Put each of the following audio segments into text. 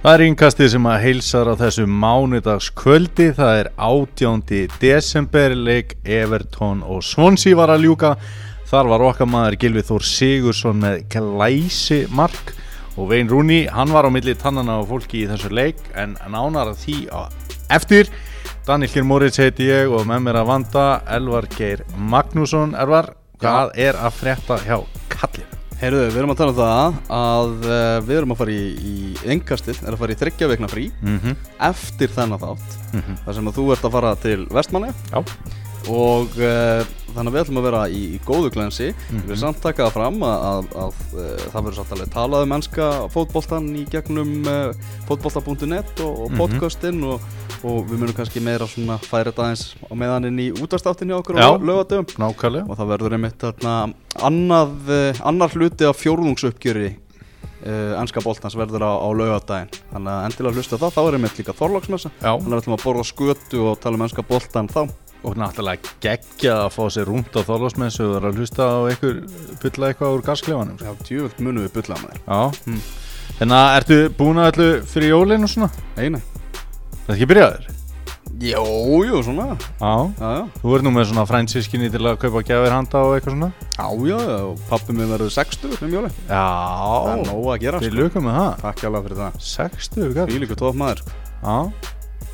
Það er yngkastið sem að heilsar á þessu mánudagskvöldi, það er 18. desember, leik Everton og Swansea var að ljúka. Þar var okkar maður Gilvið Þór Sigursson með glæsi mark og Vein Rúni, hann var á milli tannana á fólki í þessu leik en nánar að því eftir. Daniel Kjær Moritz heiti ég og með mér að vanda Elvar Geir Magnússon. Elvar, hvað er að frétta hjá kallinu? Heyrðu, við erum að tala um það að uh, við erum að fara í, í engastið, er að fara í þryggja veikna frí Mm -hmm. eftir þennan þátt Mm -hmm. þar sem að þú ert að fara til Vestmanni Já. Og uh, þannig að við ætlum að vera í, í góðu glensi Mhm. við erum samt taka það fram að, að, að uh, það verður satt alveg talað um ennska fótboltan í gegnum uh, fótbolta.net og, og Mhm. podcastin og, og við munum kannski meira svona færa þetta eins á meðan inn í útastáttinni okkur Já. lögadöfum Nákvæmlega. og það verður einmitt þarna annað, annar hluti af fjórðungsuppgjöri ennska boltans verður á, á laugadaginn þannig að endilega hlusta það, þá er einmitt líka þorlóksmessa þannig að við ætlum að borða skötu og tala um ennska boltan þá Og náttúrulega geggja að fá sér rúnt á þorlásmessu og vera að hlusta á einhver pulla eitthvað úr gasklefanum. Já, djúvöld munum við bulla með þér Já. Mm. Þannig að ertu búin að öllu fyrir jólinn og svona? Einu Það er ekki byrjaður? Jó, jú, svona Já. Já, já, Þú ert nú með svona frændsískinni til að kaupa gjafir handa og eitthvað svona? já, já, já og pappi minn verður 60 um jóli Það er Já. nóg að gera Við sko lukum með það. Takk alveg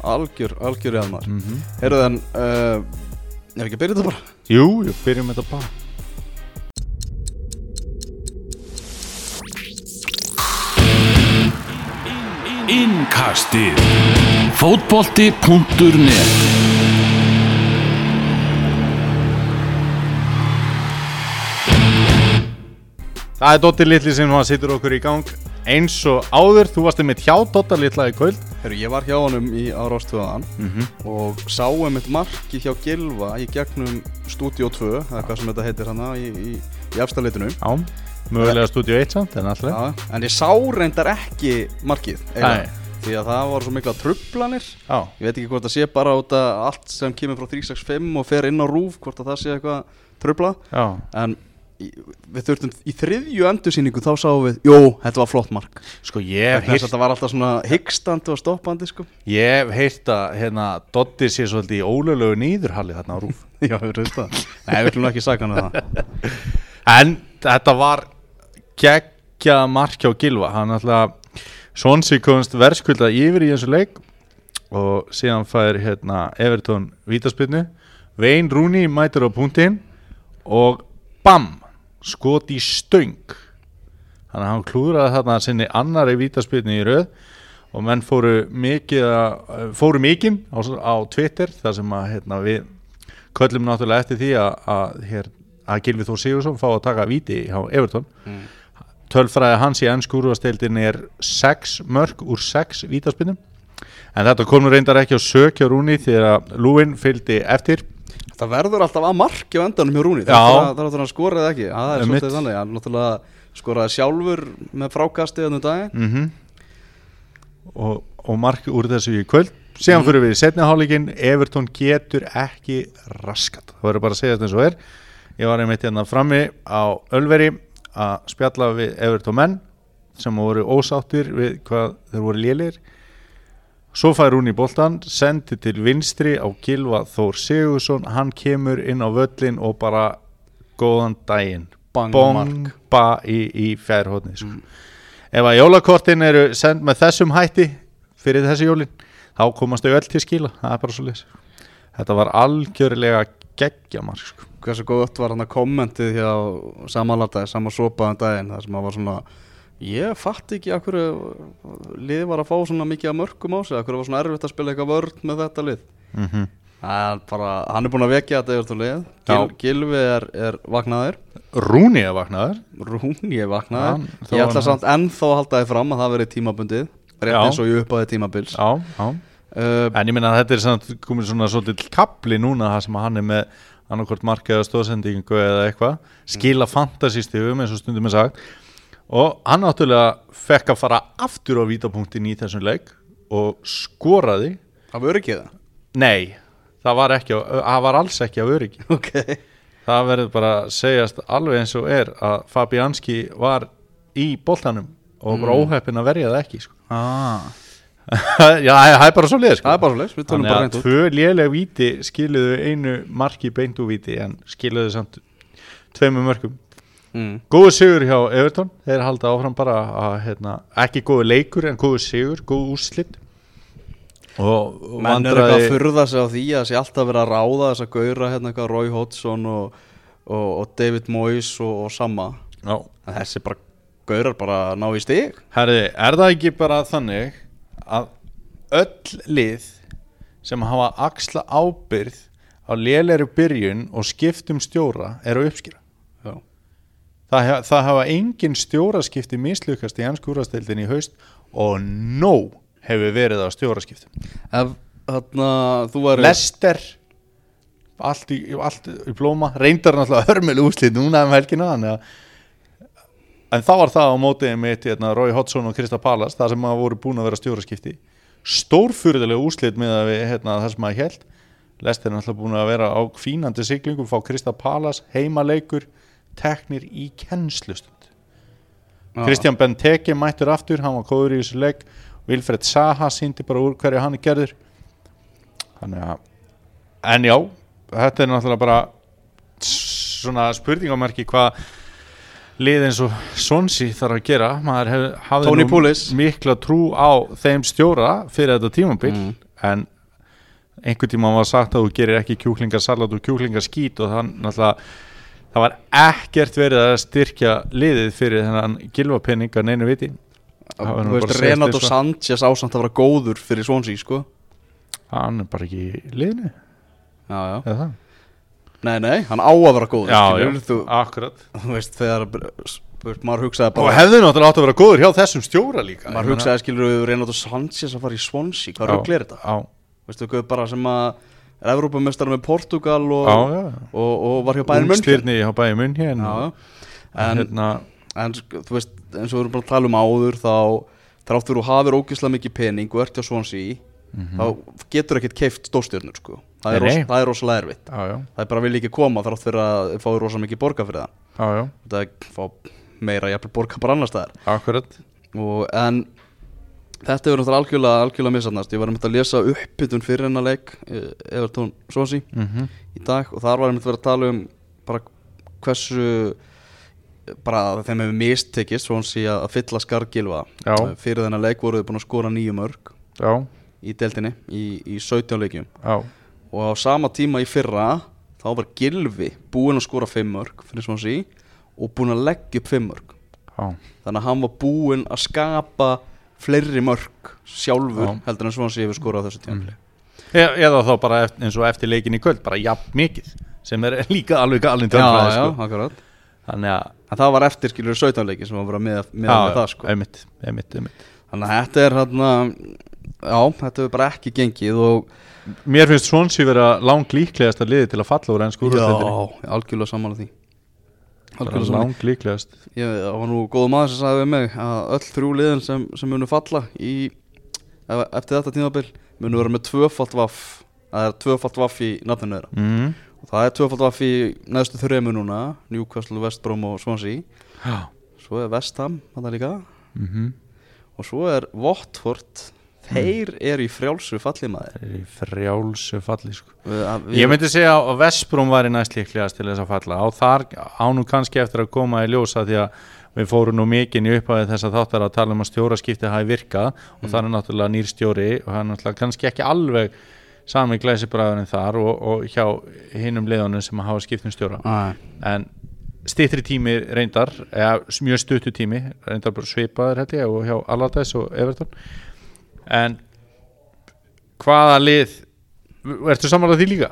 fyrir það 60, hvað? Fílíku tóf maður. Já. Algjör, algjör eða maður Mm -hmm. Heyrðu en, uh, ef ekki að byrja þetta bara Jú, jú, byrjum þetta bara. Innkastið Fótbolti.net Það er Dotti Litli sem hann sittur okkur í gang eins og áður. Þú varst einmitt hjá Dotta Litla í kvöld. Heyrðu, ég var hjá honum í árástöðan Mm -hmm. og sáum eitt marki hjá Gilva í gegnum Studio 2 eða hvað sem þetta heitir hana í, í, í efstaleitinu Já. Mögulega stúdíu 1 samt, en alltaf. Já, en ég sá reyndar ekki markið eiginlega, því að það var svo mikla trublanir Já. ég veit ekki hvort það sé bara út að allt sem kemur frá 365 og fer inn á rúf hvort að það sé eitthvað trubla Já. en við þurftum í þriðju endursýningu þá sáum við, jú, þetta var flott mark. Sko ég hef að þetta var alltaf svona hyggstandi og stoppandi sko. Ég hef heyrt að hérna, Dotti sé svolítið í ólöglegu nýðurhalli þarna á rúf já, við veist það nei, við nú ekki hann um það. En þetta var geggja mark hjá Gilva Hann alltaf Svonsi komst verðskulda yfir í þessu leik og síðan fær hérna, Everton vítaspinnu Vein Rúni mætir á punktinn og BAM skot í stöng. Þannig að hann klúðraði þarna sinni annari vítaspinnu í röð og menn fóru mikið að, fóru mikinn á, á Twitter þar sem að hérna, við köllum náttúrulega eftir því að, að, hér, að Gilvi Þór Sigursson fá að taka víti hjá Everton. Mm. tölfræði hans í ennsku úrvasteildin er 6 mörg úr 6 vítaspinnum en þetta kom nú reyndar ekki á sökja rúni þegar að Lúin fylgdi eftir það verður alltaf að marki á endanum hjá Rúni það er að skora eða ekki. Það er svolítið þannig, hann náttúrulega skoraði sjálfur með frákasti þannig daginn mm og, og mark úr þessu í kvöld. Síðan fyrir við í setni hálíkin Everton getur ekki raskat það verður bara að segja þetta eins og er. Ég var einmitt hérna frammi á Ölveri að spjalla við Everton menn sem voru ósáttir við hvað þeir voru lélir svo fær hún í boltan sendi til vinstri á Gilva Þór Sigursson hann kemur inn á völlin og bara góðan daginn Bang, mark. bomba í, í fjærhóðni sko. ef að jólakortin eru send með þessum hætti fyrir þessi jólin þá komast þau öll til skila það er bara svo leys þetta var algjörlega geggja mark sko. hversu gott var hann að kommentið hjá samanlataði, saman sopaðan daginn þar sem að var svona ég fatt ekki að hverju liði var að fá svona mikið að mörgum á sig. Að hverju var svona erfitt að spila eitthvað vörn með þetta lið? Mm -hmm. Bara, hann er búin að vekja þetta yfir til lið. Gil, Já. Gilvi er, er vaknaður. Rúni er vaknaður. Rúni er vaknaður. Hann- þó Ég ætla samt ennþá að halda þið fram að það verið tímabundið. Rétt Já. eins og ég uppaði tímabils. Já, já. uh, en ég minna að þetta er samt, komin svona svolítið kapli núna það sem hann er með annarkvort markaða stóðsendingu eða eitthvað. Skila fantasístigum eins og stundum er sagt og hann náttúrulega fekk að fara aftur á vítapunktin í þessum leik og skoraði ekki það nei, það var, ekki, það var alls ekki á öryggi Ok það verður bara að segjast alveg eins og er að Fabianski var í boltanum og bara Mm. óheppin að verja það ekki sko. ah. Já, það er bara svo liður sko. Það er bara svo tölum Þannig bara að tvö léleg víti skiluðu einu marki beint úr víti en skiluðu samt tveimur mörgum mm. Góðu sigur hjá Everton. Þeir halda áfram bara að hérna, ekki góðu leikur en góðu sigur, góðu úrslit. Og, Menn er eitthvað að furða sig á því að sé alltaf verið að ráða þess að gauðra hérna eitthvað Roy Hodgson og, og, og David Moyes og, og sama. Já, en þessi bara gauðrar bara ná í stig. Herði, er það ekki bara þannig að öll lið sem hafa axla ábyrð á lélegri byrjun og skiptum stjóra er á uppskýra Það, það hafa engin stjóraskipti mislukast í ennskúrasteildin í haust og nóg hefur verið á stjóraskiptum. ef þarna þú væri Lester, allt í, allt í blóma, reyndar náttúrulega hörmjölu úslit núna um helgina, þannig að en þá var það á mótiði mitt hérna, Rói Hodgson og Krista Pallas, það sem voru búin að vera stjóraskipti. Stórfurðulega úslit með að við, hérna, það sem að held. Lester er náttúrulega búin að vera á fínandi siglingum, fá Krista Pallas, heimaleikur, teknir í kennslustund. Já. Kristján Benteke mættur aftur, hann var góður í þessu leik Vilfred Saha síndi bara úr hverju hann er gerður þannig að en já, þetta er náttúrulega bara svona spurningamarki hvað lið eins og Sonsi þarf að gera maður hef, hafði nú Pulis. mikla trú á þeim stjóra fyrir þetta tímabil Mm. en einhvern tíma var sagt að þú gerir ekki kjúklingarsalat og kjúklingarskít og þann náttúrulega það var ekkert verið að styrkja liðið fyrir þennan gilvapenning að neinu viti. Renato og- Sanchez ásamt að vera góður fyrir Swansea, sko. Hann er bara ekki í liðinu. Já, já. Nei, nei, hann á að vera góður já, Þú, akkurat. þú veist, þegar maður hugsaði og bara hefði náttúrulega átt að vera góður hjá þessum stjóra líka. Maður hugsaði, skilur Renato Sanchez að fara í Swansea Hvað er þetta? Veistu, hvað bara sem að er Evrópamestari með Portugal og, á, já, og, og var hjá Bayern München. Ungstyrni hjá bæði munn hér Já, já. en hérna en sk- þú veist, eins og við erum bara að tala um áður þá þráttur þú hafir ógeðslega mikið pening og ert hjá Swansea þá getur ekkert keift stórstjörnur sko. það, er það er rosalega erfitt. Já, það er bara vilja ekki koma þrátt fyrir að þið fáið rosalega mikið borga fyrir það. Já, þetta er fá meira jafnvel borga bara annar staðar. Akkurat. Og, en þetta er náttúrulega algjörlega, algjörlega misannast ég var einmitt að lesa uppbytun fyrir hennar leik eh, Evertón Swansea mm í dag og þar var einmitt verið að tala um bara hversu bara þeim hefur mistekist Swansea að fylla skargilva. Já. fyrir þennan leik voru þau búin að skora nýju mörg já, í deltinni í, í 17 leikjum. Já, og á sama tíma í fyrra þá var Gilvi búinn að skora 5 mörg fyrir Swansea og búinn að leggja upp 5 mörg já, þannig að hann var búinn að skapa fleiri mörg sjálfur Já. heldur en Swansea hefur skorað á þessu tíma e eða þá bara eftir, eins og eftir leikin í kvöld bara jafn mikið sem er líka alveg galinn já, tölfræði já, sko. akkurat þannig að en það var eftir skilur 17 leiki sem var bara með, með, með það sko einmitt, einmitt, einmitt Þannig að þetta er hérna Já, þetta hefur bara ekki gengið og Mér finnst Swansea vera langt líklegast að liði til að falla úr ennsku. Já, algjörlega sammála því Langt líklegast það var nú góð maður sem sagði við mig að öll þrjú liðin sem, sem munu falla í, ef- eftir þetta tímabil munu vera með tvöfalt vaff það er tvöfalt vaff í nafninu þeirra. Mm. og það er tvöfalt vaff í neðstu þrejum núna Newcastle, West Brom og Swansea. Já. Svo er West Ham þarna líka. Mm -hmm. og svo er Watford þeir eru í frjálsu falli maður. Það er í frjálsu falli sko. Ég myndi segja að Vesprún væri næst líklegast til þess að falla. Og þar ánum kannski eftir að koma í ljósa því að við fórum nú mikinn í upphæði þess að þáttar að tala um að stjóraskipti hafi virkað og það er náttúrulega nýr stjóri og það er náttúrulega kannski ekki alveg sami glæsibræðurinn þar og, og hjá hinnum liðunum sem hafa skiptum stjóra. Æ, en stýttri tími reyndar eða mjög stuttu tími reyndar bara svipaður og hjá Allardyce og Everton en hvaða lið ertu samanlega því líka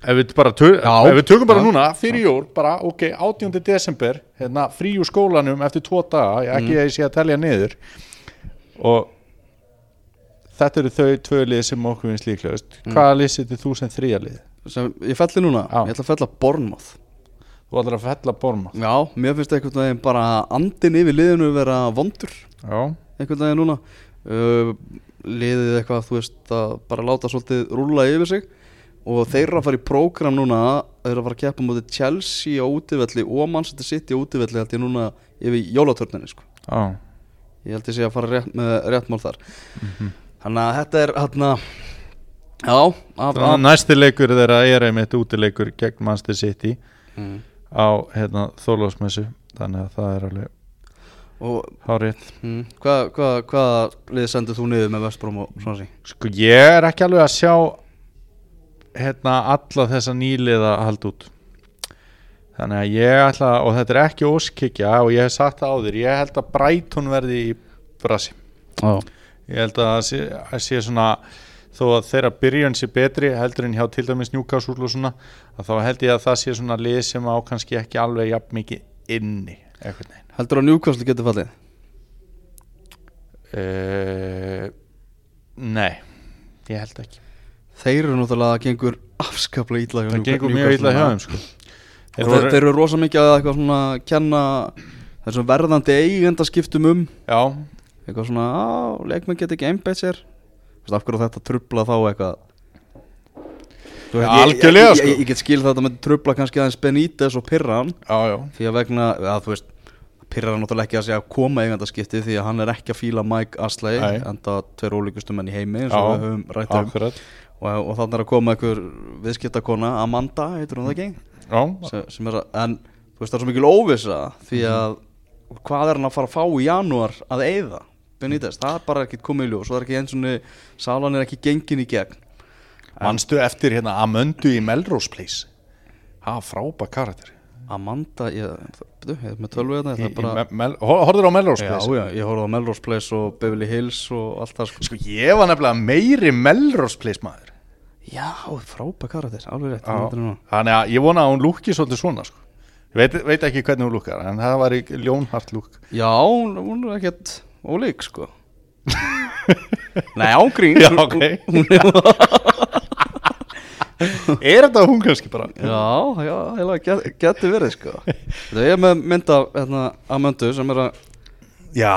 ef við, bara tö, Já. ef við tökum bara Já. núna fyrir jól bara ok, 18. desember hérna, frí úr skólanum eftir tvo daga Mm. ekki að ég sé að telja niður og þetta eru þau tvö lið sem okkur finnst líklegast Mm. hvaða lið setur þú sem þrija lið sem ég felli núna, Já. ég ætla að fella Bournemouth þú ætlar að fella Borma Já, mér finnst einhvern veginn bara andin yfir liðinu vera vondur já, einhvern veginn núna uh, liðið eitthvað, þú veist, að bara láta svolítið rúlla yfir sig. Og þeir eru að fara í prógram núna þeir eru að fara að keppa mútið Chelsea á útivelli og Manchester City á útivelli held ég núna yfir jólatörninni sko. já ég held ég sé að fara rétt, með rétt mál þar. Þannig að þetta er hérna já, af, Þannig af, að næsti leikur þeirra er einmitt útileikur gegn Manchester City mm. á hérna, Þorlásmessu þannig að það er alveg hárið mm, hvað hva, hva lið sendur þú niður með Vestbrom og svona sí Sko ég er ekki alveg að sjá hérna alla þessa nýliða hald út. Þannig að ég ætla og þetta er ekki óskikja og ég hef sagt það áður ég held að Brighton verði í brasi. Já, ég held að sé, að sé svona þó að þeirra byrjun sé betri heldur en hjá til dæmis Newcastle og svona þá held ég að það sé svona lið sem á kannski ekki alveg jafn mikið inni eitthvað neginn heldur að Newcastle getur fallið? Uh, Nei, ég held ekki. Þeir eru náttúrulega að gengur afskaplega ítla það gengur mjög illa hjá þeim sko. þeir, þeir, eru rosa mikið að eitthvað svona kenna þessum verðandi eigendaskiptum um. Já, eitthvað svona, á, leikmenn get ekki einbeitt sér. Vist, af hverju þetta trubla þá eitthvað? Þú veit, ég- algjörlega, ég, sko. ég, ég get skil þetta með trubla kannski aðeins Benítez og Pirran. Já, já. Því að vegna, að þú veist Pirran náttúrulega ekki að segja koma eigendaskipti því að hann er ekki að fíla Mike Asley Nei. enda tveir ólíkustum menn í heimi eins og við höfum rætt um. og, og þannig er að koma einhver viðskiptakona Amanda, heitir hún það ekki? Já, sem, er að, en þú veist það er svo mikil óvissa því að hvað er hann að fara að fá í janúar að eyða? Benítez, það er bara ekkert komið í ljós og það er ekki eins og salan er ekki gengin í gegn. Manstu eftir hérna Amöndu í Melrose Place? Það var frábæð karakter. Amanda, ég, betur, ég er með tölvu hérna, Í- það er í bara Me- Mel- Hor- Horfður á Melrose Já, Place? já, ég horfði á Melrose Place og Beverly Hills og allt það sko. Sko ég var nefnilega meiri Melrose Place maður. Já, frábæk karakter, alveg rétt Já. Þannig að ég vona að hún lúki svolítið svona sko. Ég veit, veit ekki hvernig hún lúkar En það var í ljónhart lúk. Já, hún, hún er ekkert ólík sko. Nei, ángrín Já, ok. Er þetta hún kannski bara? Já, já, heila get, geti verið sko Það er með mynda hérna, Amandu sem er að Já,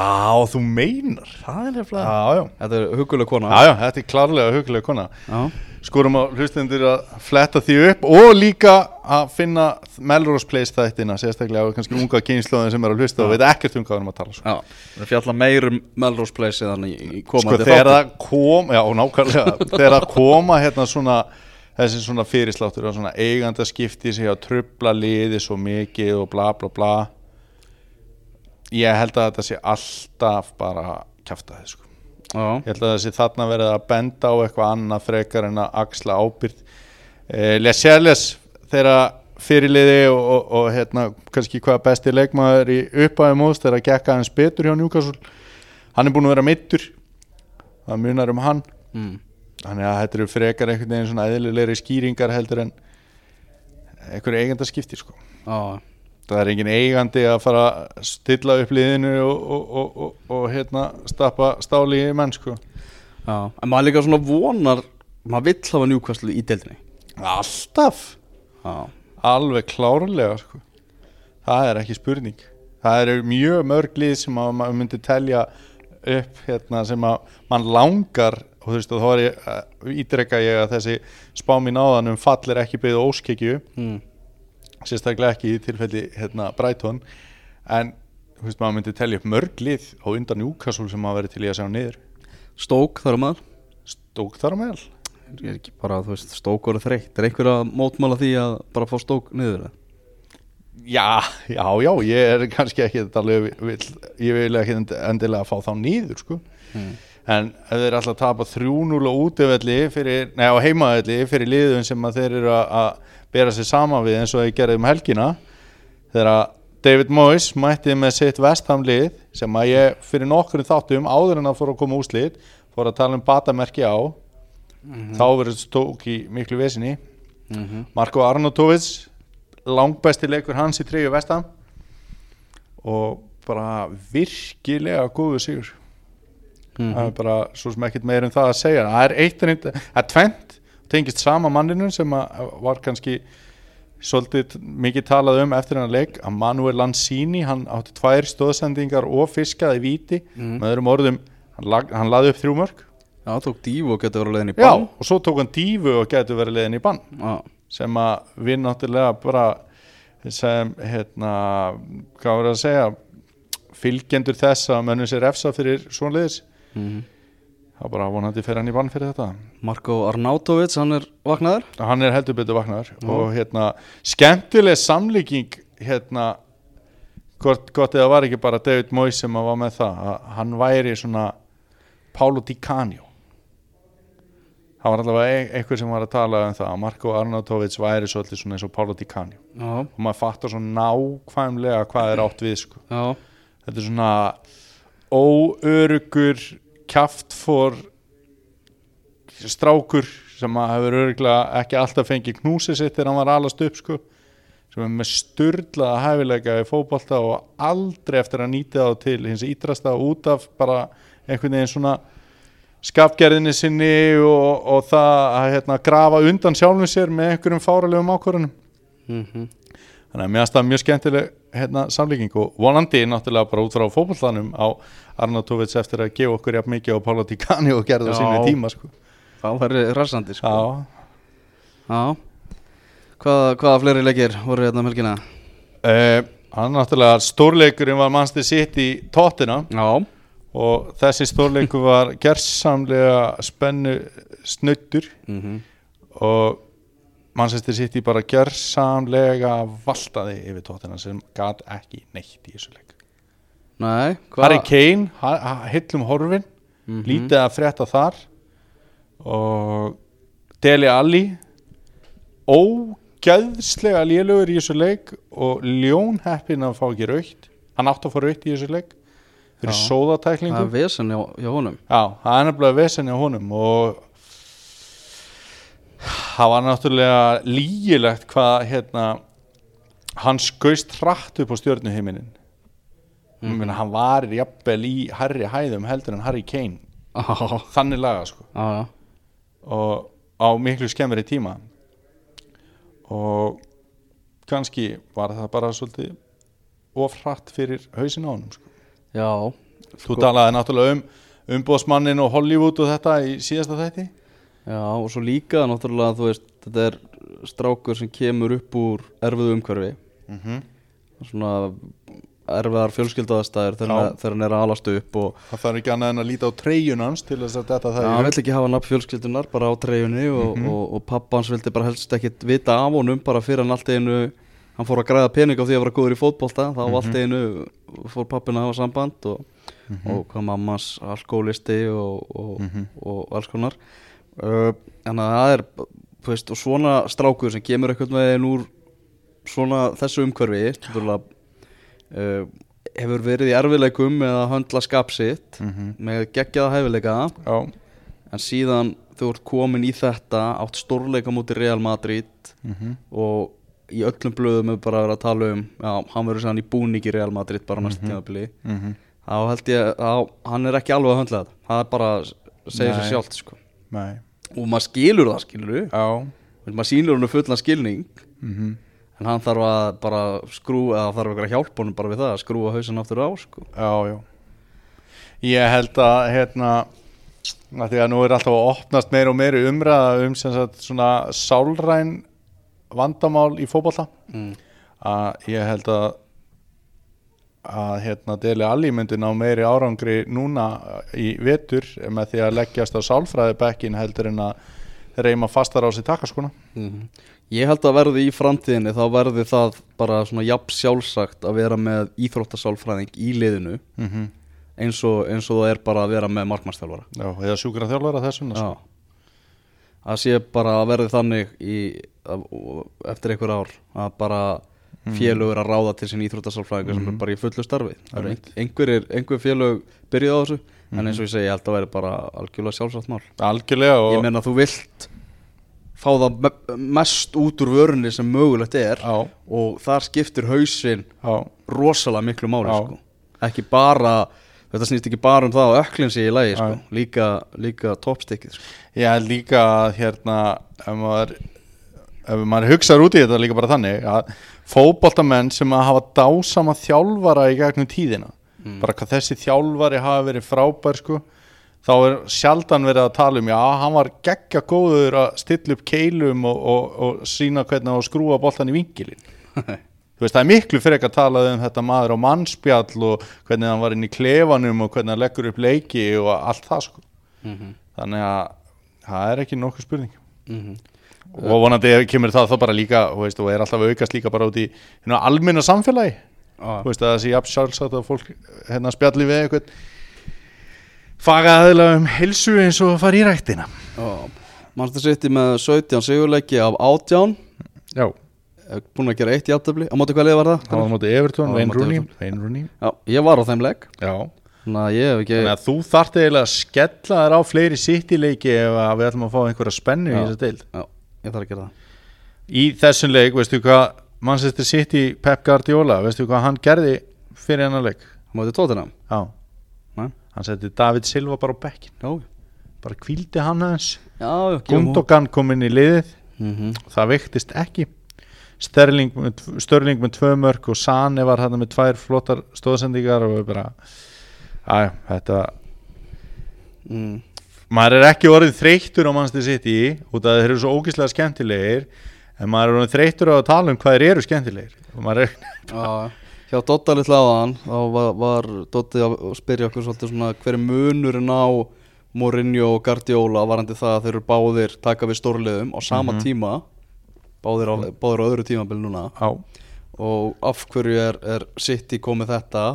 þú meinar Það er nefnilega Já, já Þetta er huguleg kona Já, já, þetta er klárlega huglega kona já. Skorum á hlustendur að fletta því upp og líka að finna Melrose Place þættina, sérstaklega og kannski unga kynnslóðin sem er að hlusta og veit ekkert um hvað við erum að tala sko. já. Það fjalla meir um Melrose Place eða í, í sko komandi þegar það kom já, nákvæmlega, þegar það koma hérna svona þessi svona fyrirsláttur og svona eiganda skipti sig að trubla liði svo mikið og bla bla bla. Ég held að þetta sé alltaf bara þið sko. Já, ég held að þessi þarna verið að benda á eitthvað annað frekar en að axla ábyrð eh, Lesjærles þeirra fyrirliði og, og, og hérna kannski hvað besti leikmaður í uppæði móðs þegar að gekka hans betur hjá Newcastle. Hann er búin að vera mittur það munar um hann. Mm. Þannig að þetta eru frekar einhvern veginn svona eðlilegri skýringar heldur en einhverju eigandaskipti sko. Já, það er engin eigandi að fara að stilla upp liðinu og, og, og, og, og hérna stappa stáli í menn sko. Já. En maður líka svona vonar Maður vill hafa njúkvæslu í deildinni. Alltaf. Já, alveg klárlega sko. það er ekki spurning. Það eru mjög mörg lið sem að maður myndi telja upp hérna, sem að mann langar og þú veist og þá er ég uh, ídreka ég að þessi spámi náðan um fall er ekki byggðu óskekju mm. sérstaklega ekki í tilfelli hérna, Brighton. En þú veist maður myndi telja upp mörg lið á undan Newcastle sem maður verið til í að sjá niður. Stók þar að maður stók þar á meðal? Ég er ekki bara, þú veist, stók voru þreytt. Er einhver að mótmála því að bara fá stók niður eða? Já, já, já, ég er kannski ekki alveg, vil, ég vil ekki endilega fá þá nýður, sko. Mm. En ef þeir alltaf tapa 3-0 á fyrir, nei á heimavelli fyrir liðun sem að þeir eru að- bera sig saman við eins og þeir gerði um helgina þegar David Moyes mætti með sitt vestamlið sem að ég fyrir nokkur þáttum áður en að fór að koma úslið fór að tala um batamerki á þá verður stók í miklu vesinni. Mm -hmm. Marko Arnautovic langbæsti leikur hans í treyju vestam og bara virkilega góðu sigur það er bara svo sem ekkert meir um það að segja. Það er eitt en eitt, það er tvent tengist sama manninu sem að var kannski svolítið mikið talað um eftir hennar leik. Að Manuel Lanzini, hann átti tvær stóðsendingar og fiskaði víti Mm. með öðrum orðum, hann, lag, hann laði upp þrjú mörg Já, tók dífu og getur verið leiðin í Já, bann. og svo tók hann dífu og getur verið leiðin í bann. Já, sem að við náttúrulega bara sem hérna, hvað var að segja fylgjendur þess að mönnum sér efsa fyrir svonleðis mm það bara vonandi fyrir hann í bann fyrir þetta. Marko Arnautovic, hann er vaknaður? Hann er heldur betur vaknaður og hérna skemmtileg samlíking hérna gott, gott eða var ekki bara David Moyes sem var með það að hann væri svona Paulo Di Canio. Það var allavega ein- einhver sem var að tala um það að Marko Arnautovic væri svolítið svona eins og Paulo Di Canio. Já, og maður fattar svo nákvæmlega hvað er átt við sko. já, þetta er svona óörugur kjaftfor strákur sem að hefur örgulega ekki alltaf fengið knúsið sitt þegar hann var alast upp sko sem er með styrlaða hæfileika í fótbolta og aldrei eftir að nýta þá til hins ídrasta út af bara einhvern veginn svona skapgerðinni sinni og, og það að hérna, grafa undan sjálfum sér með einhverjum fáralegum ákvörunum mm þannig að mér finnst það mjög skemmtileg hérna, samlíking og vonandi náttúrulega bara út frá fótbollanum á Arnautovic eftir að gefa okkur jafn mikið á Pála Tíkani og gerða Já. sínu tíma sko. það væri rassandi sko. Já, Já Hvaða, hvaða fleiri leikir voru hérna um helgina? uh, hann náttúrulega stórleikurinn var mannstu sitt í tóttina Já, og þessi stórleikur var gersamlega spennu snuttur mm og Manchester City bara gersamlega valtaði yfir tóttina sem gat ekki neitt í þessu leik nei Harry Kane, hillum horfin Mhm. lítið að frétta þar. Og Deli Alli ógæðslega lélugur í þessu leik og ljónheppin að fá ekki raukt hann átt að fá raukt í þessu leik fyrir Já. Það sóðatæklingu er vesen hjá, hjá honum. Já, það er nefnilega vesenni á honum og það var náttúrulega lígilegt hvað hérna hann skauðst hratt upp á stjörnuheiminin mm hann var jafnvel í Harry hæðum heldur en Harry Kane. Já, þannig laga sko. Já og á miklu skemmri tíma. Og kannski var það bara svolítið of hratt fyrir hausin á honum sko. Já, þú talaði náttúrulega um umbóðsmannin og Hollywood og þetta í síðasta þætti. Já og svo líka náttúrulega þú veist þetta er strákur sem kemur upp úr erfiðu umhverfi. Mm -hmm. svona erfiðar fjölskyldaðastæður þegar, hann- hann er að alast upp og það þarf ekki annað en að líta á treyjun hans til þess að þetta það hann er vill ekki hafa nafn fjölskyldunar bara á treyjunni og, Mhm. og, og pappa hans vildi bara helst ekkit vita af honum bara fyrir hann allt einu hann fór að græða pening á því að vera góður í fótbolta þá Mhm. allt í einu fór pappin að hafa samband og, Mhm. og hvað mammas alkoholisti og, og, Mhm. og alls konar uh, að það er veist, og svona strákur sem kemur eitthvað veginn úr svona þessu umhverfi náttúrulega, uh, hefur verið í erfileikum með að höndla skap sitt Mhm. með geggjaða hæfileika Já, en síðan þú ert komin í þetta átt stórleika múti Real Madrid mhm. og í öllum blöðum er bara verið að tala um já, hann verður sann í búningi Real Madrid bara næsta Mhm. tímabili Mhm. þá held ég að hann er ekki alveg að höndla þetta það er bara að segja sér sjálft sko. Og maður skilur það skilur Já maður sýnur hann fullan skilning mhm. En hann þarf að bara skrúa eða þarf eitthvað að hjálpa honum bara við það að skrúa hausin aftur á sko. Já, já Ég held að hérna að því að nú er alltaf að opnast meir og meiri umræða um sem sagt svona sálræn vandamál í fótbolta mm. að ég held að að hérna Deli Alli myndi ná meiri árangri núna í vetur með því að leggjast á sálfræðibekkin heldur en að reyma fastar á sér takaskona Mhm. Ég held að verði í framtíðinni þá verði það bara svona jafn sjálfsagt að vera með íþróttasálfræðing í liðinu mm -hmm. eins og, eins og það er bara að vera með markmannstjálfara Já, eða sjúkra þjálfara þessum Já. Það sé bara að verði þannig í, eftir einhver ár að bara félög er að ráða til sín íþróttasálfræðingar sem er bara í fullu starfi. Einhver, einhver félög byrjuð á þessu en eins og ég segi, ég held að verði bara algjörlega sjálfsagt mál Algjörlega og Ég meina þú vilt fá það me- mest út úr vörunni sem mögulegt er Já, og þar skiptir hausinn já, rosalega miklu máli Já. sko. ekki bara þetta snýst ekki bara um það að öklin sé í lagi sko. Já. líka, líka toppstykkið sko. Held líka að hérna ef maður, ef maður hugsaður út í þetta líka bara þannig að fótboltamenn sem að hafa dásama þjálfara í gegnum tíðina bara hvað þessi þjálfari hafa verið frábær sko þá er sjaldan verið að tala um já, hann var geggja góður að stilla upp keilum og, og, og sína hvernig að skrúa boltan í vingilin þú veist það er miklu frekar að tala um þetta maður á mannspjall og hvernig hann var inn í klefanum og hvernig hann leggur upp leiki og allt það sko Mhm. þannig að það er ekki nokkuð spurning Mhm. og vonandi kemur það þá bara líka veist, og er alltaf aukast líka bara út í hérna, almenna samfélagi. Þú veist að það sé jafn sjálfsagt að fólk hérna spjalli við eitthvað fagaðilega um helsu eins og fara í ræktina. Manchester City með 17 sigurleiki af 18 já, Búin að gera eitt játtöfli Á móti hvað liða var það? á móti Evertón, Wayne Rooney ég var á þeim hef ekki þú þarft eiginlega að skella þér á fleiri City-leiki ef við ætlum að fá einhverja spennu í Já. þessa deil. Já, ég þarf að gera það. Í þessum leik, veistu hvað Manchester City Pep Guardiola, veistu hvað hann gerði fyrir hennar leik? Á móti tóttina Já, hann setti David Silva bara á bekkin, Já, bara kvíldi hann aðeins. Gundogan kom inn í liðið, Mhm. það veiktist ekki. Störling með tvö mörg og Sane var hann með tvær flottar stóðsendingar og bara, að þetta Mm. maður er ekki orðið þreyttur á Manchester City út af að þeir eru svo ógeðslega skemmtilegir en maður er orðið þreyttur á að tala um hvað þeir eru skemmtilegir. Er, Já, hjá Dotta litla áðan þá var, var Dotti að spyrja okkur svolítið svona hver er munurinn á Mourinho og Guardiola varandi það að þeir eru báðir taka við stórliðum á sama tíma báðir á, báðir á öðru tímabil núna? Á, og af hverju er, er City komið þetta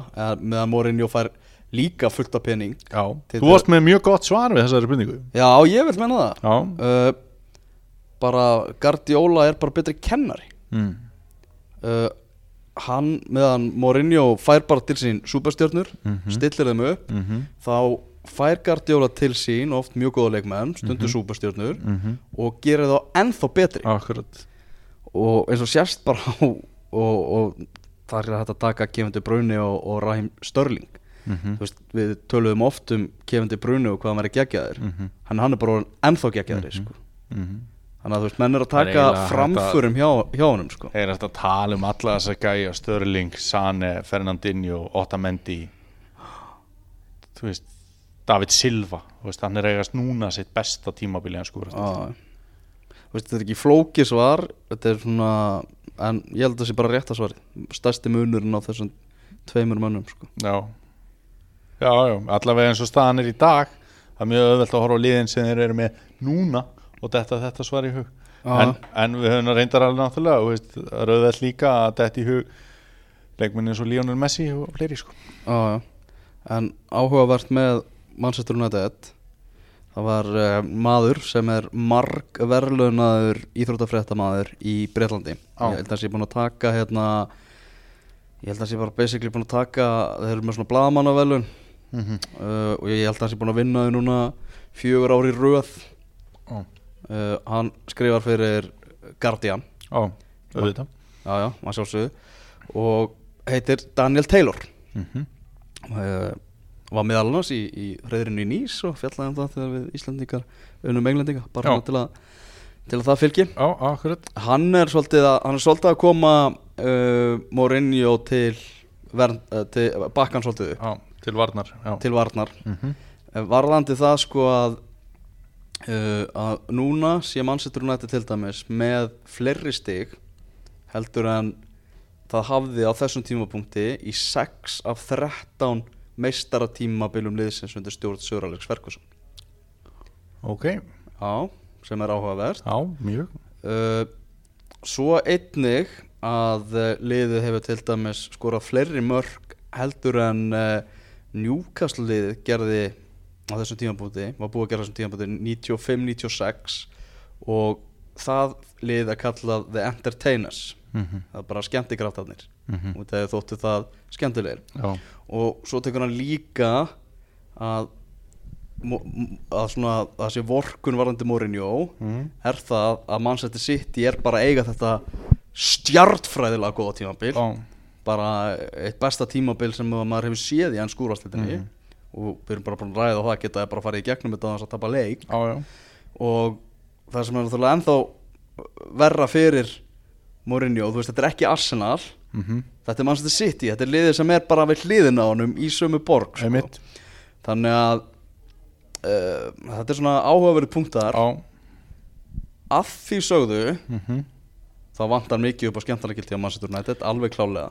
meðan Mourinho fær líka fullt af pening? Þú varst með mjög gott svar við þessari byrningu Já, ég vil menna það. Já, uh, bara Guardiola er bara betri kennari mm. uh, hann meðan Mourinho fær bara til sín superstjörnur Mhm. stillir þeim upp Mm -hmm. þá fær Guardiola til sín oft mjög góða leikmenn, stundu Mhm. superstjörnur Mm og gerir þá ennþá betri akkurat og eins og sérst bara á og, og það er hægt að taka Kevin De Bruyne og, og Raheem Störling mm Þú veist, við töluðum oft um Kevin De Bruyne og hvað hann væri geggjaður -hmm. hann, hann er bara ennþá geggjaður sko. Þannig að þú veist, menn er að Það er taka framförum hjá, hjá honum sko. þeir eru að tala um alla þessa gæja Störling, Sane, Fernandinho Otamendi þú veist David Silva, veist, hann er eigast núna sitt besta tímabili hann skúrast Já. Þú veist, þetta er ekki flóki svar þetta er svona en ég held að það sé bara rétt að svari stærsti munurinn á þessum tveimur mönnum sko. Já, já, já, allavega eins og staðan er í dag það er mjög öðvöld að horfa á liðin sem þeir eru með núna og þetta, þetta svar í hug. En, en við höfum reyndar alveg náttúrulega og öðvöld líka að þetta í hug leikminni eins og Lionel Messi og fleiri sko. Já, já. en áhugavert með Manchester United það var uh, maður sem er marg verðlunaður íþróttafréttamaður í Breitlandi ég held að það sé búin að taka hérna ég held að það sé bara basically búin að taka þeir eru með svona bladamannavelun mm -hmm. uh, og ég held að það sé búin að vinna þau núna fjögur ári röð. Já, uh, hann skrifar fyrir Guardian. Já, auðvitað. Já já, maður sjálfsögðu. Og heitir Daniel Taylor. Mm -hmm. uh, var meðal annars í, í hreðrinu í Nýs og fjallaði um það þegar við Íslandingar unnum englendinga bara til að, til að það fylgi. Já, akkurat. Hann er svolítið að, hann er svolítið að koma uh, Mourinho til, uh, til bakkan svolítið Já, til varnar Já, til varnar. Mm -hmm. Varðandi það sko að uh, að núna sé Manchester United til dæmis með fleiri stig heldur en það hafði á þessum tímapunkti í 6 af 13 meistaratímabilum liðsins undir stjórn Söralegs Ferguson. Ok, Já, sem er áhugavert. Já, mjög. Uh, Svo einnig að uh, liðið hefur til dæmis skorað fleiri mörg heldur en uh, Newcastle liðið gerði á þessum tímapunkti, var búið að gera þessum tímapunkti 95-96 og það lið er kallað The Entertainers. Mm -hmm. það er bara skemmtikraftarnir. Mm og það þóttu það skemmtilegir. Já, og svo tekur hann líka að að svona að það sé vorkun varandi Mourinho mm. er það að Manchester City er bara að eiga þetta stjartfræðilega góða tímabil. Já, bara eitt besta tímabil sem maður hefur séð í enn skúrastiltinni Mhm. Og við erum bara búin að ræða á það geta bara farið í gegnum þetta að tapa leik. Já, og það sem er náttúrulega ennþá verra fyrir Mourinho, þú veist, þetta er ekki Arsenal. Mm -hmm. þetta er Manchester City, þetta er liðið sem er bara við hliðina á honum í sömu borg sko. Þannig að uh, þetta er svona áhugaverið punktar að því sögðu mm -hmm. það vantar mikið upp á skemmtarnagildi á Manchester United, alveg klálega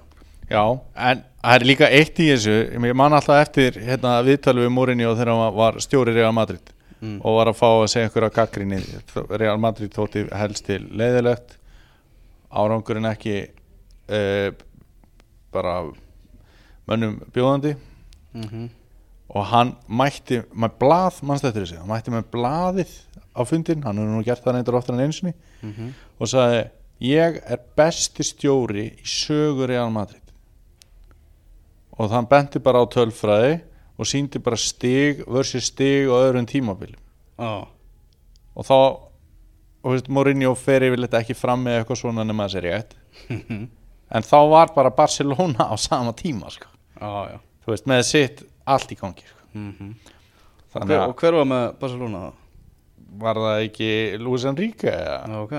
Já, en það er líka eitt í þessu Ég man alltaf eftir hérna, viðtalið við Mourinho þegar hann var stjóri Real Madrid Mm. og var að fá að segja einhverja gaggrinni Real Madrid þótti helst til leiðilegt árangurinn ekki uh, bara mönnum bjóðandi mm -hmm. og hann mætti með blað, mannst eftir þessu hann mætti með blaðið á fundin hann hefur nú gert það neitt oftar en einsinni Mhm. og sagði ég er besti stjóri í sögu Real Madrid og þann benti bara á tölfræði og síndi bara stig versus stig og öðrum tímabil Já, og þá og veist, Mourinho fer yfirleitt ekki fram með eitthvað svona nema þessi rétt. En þá var bara Barcelona á sama tíma sko. þú veist, með sitt allt í gangi sko. mm þannig hver, að Og hver var með Barcelona þá? var það ekki Luis Enrique Já, ok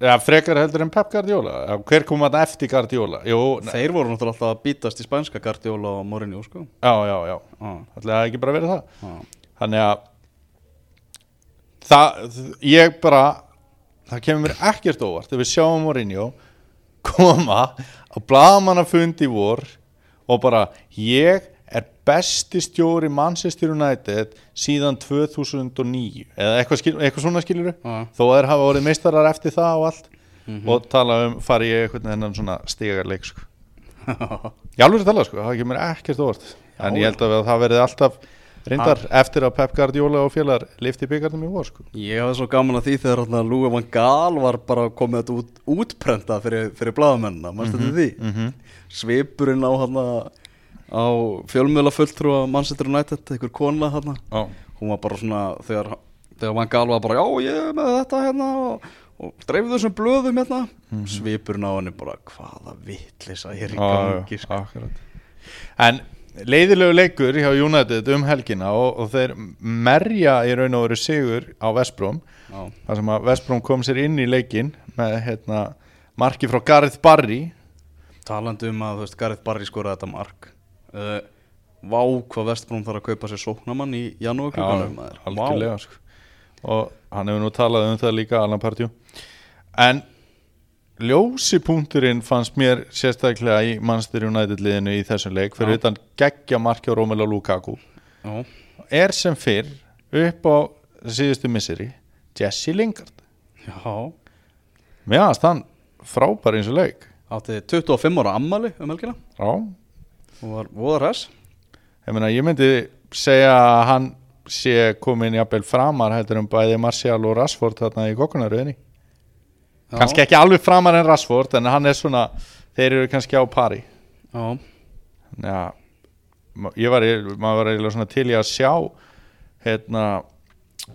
ja, frekar heldur en Pep Guardiola. Hver kom að eftir Guardiola? Jú, Þeir voru náttúrulega alltaf að bítast í spænska Guardiola og Mourinho, sko. Já, já, já. Já, það ekki bara verið það. Já. Þannig að það, ég bara það kemur mér ekkert óvart ef við sjáum Mourinho koma á bladamannafundi í vor og bara ég er besti stjóri Manchester United síðan 2009 eða eitthvað, skil, eitthvað svona skilur Já. þó að þeir hafa orðið meistarar eftir það og allt og tala um fari ég eitthvað þennan svona stigarleik sko. ég alveg að tala sko, það kemur ekkert óvart en ég held að það verði alltaf reyndar eftir að Pep Guardiola og félagar lifti byggarnum í vor sko. Ég hafði svo gaman að því þegar Lúi van Gaal var bara komið þetta út, útprentað fyrir, fyrir bladamennina, mannstu mm því? -hmm. Svipurinn á hérna á fjölmjöla fulltrúa Manchester United, einhver kona hérna hún var bara svona þegar, þegar Van Gaal var bara já ég er með þetta hérna og, og dreifðu þessum blöðum hérna. Svipurinn á henni bara hvaða vitlisa ég er í gangi sko. En leiðilegu leikur hjá United um helgina og, og þeir merja í raun og veru sigur á Vestbróm þar sem að Vestbróm kom sér inn í leikin með hérna, marki frá Gareth Barry. Talandi um að veist Gareth Barry skoraði þetta mark uh, vá hvað Vestbrún þarf að kaupa sér sóknamann í janúar klukkanum. Vá. algjörlega sko. og hann hefur nú talað um það líka Alan Partjú en ljósipunkturinn fannst mér sérstaklega í Manchester United liðinu í þessum leik fyrir Já. utan geggja marki á Romelu Lukaku já, er sem fyrr upp á síðustu misseri Jesse Lingard já, mér aðast hann frábær eins og leik átti 25 ára ammali um helgina já, og var voðar hress. Ég ég myndi segja að hann sé komin jafnvel framar heldur um bæði Martial og Rashford þarna í kokkunaröðinni kannski ekki alveg framar en Rashford en hann er svona, þeir eru kannski á pari. Já, já, ég var maður var eiginlega svona til í að sjá hérna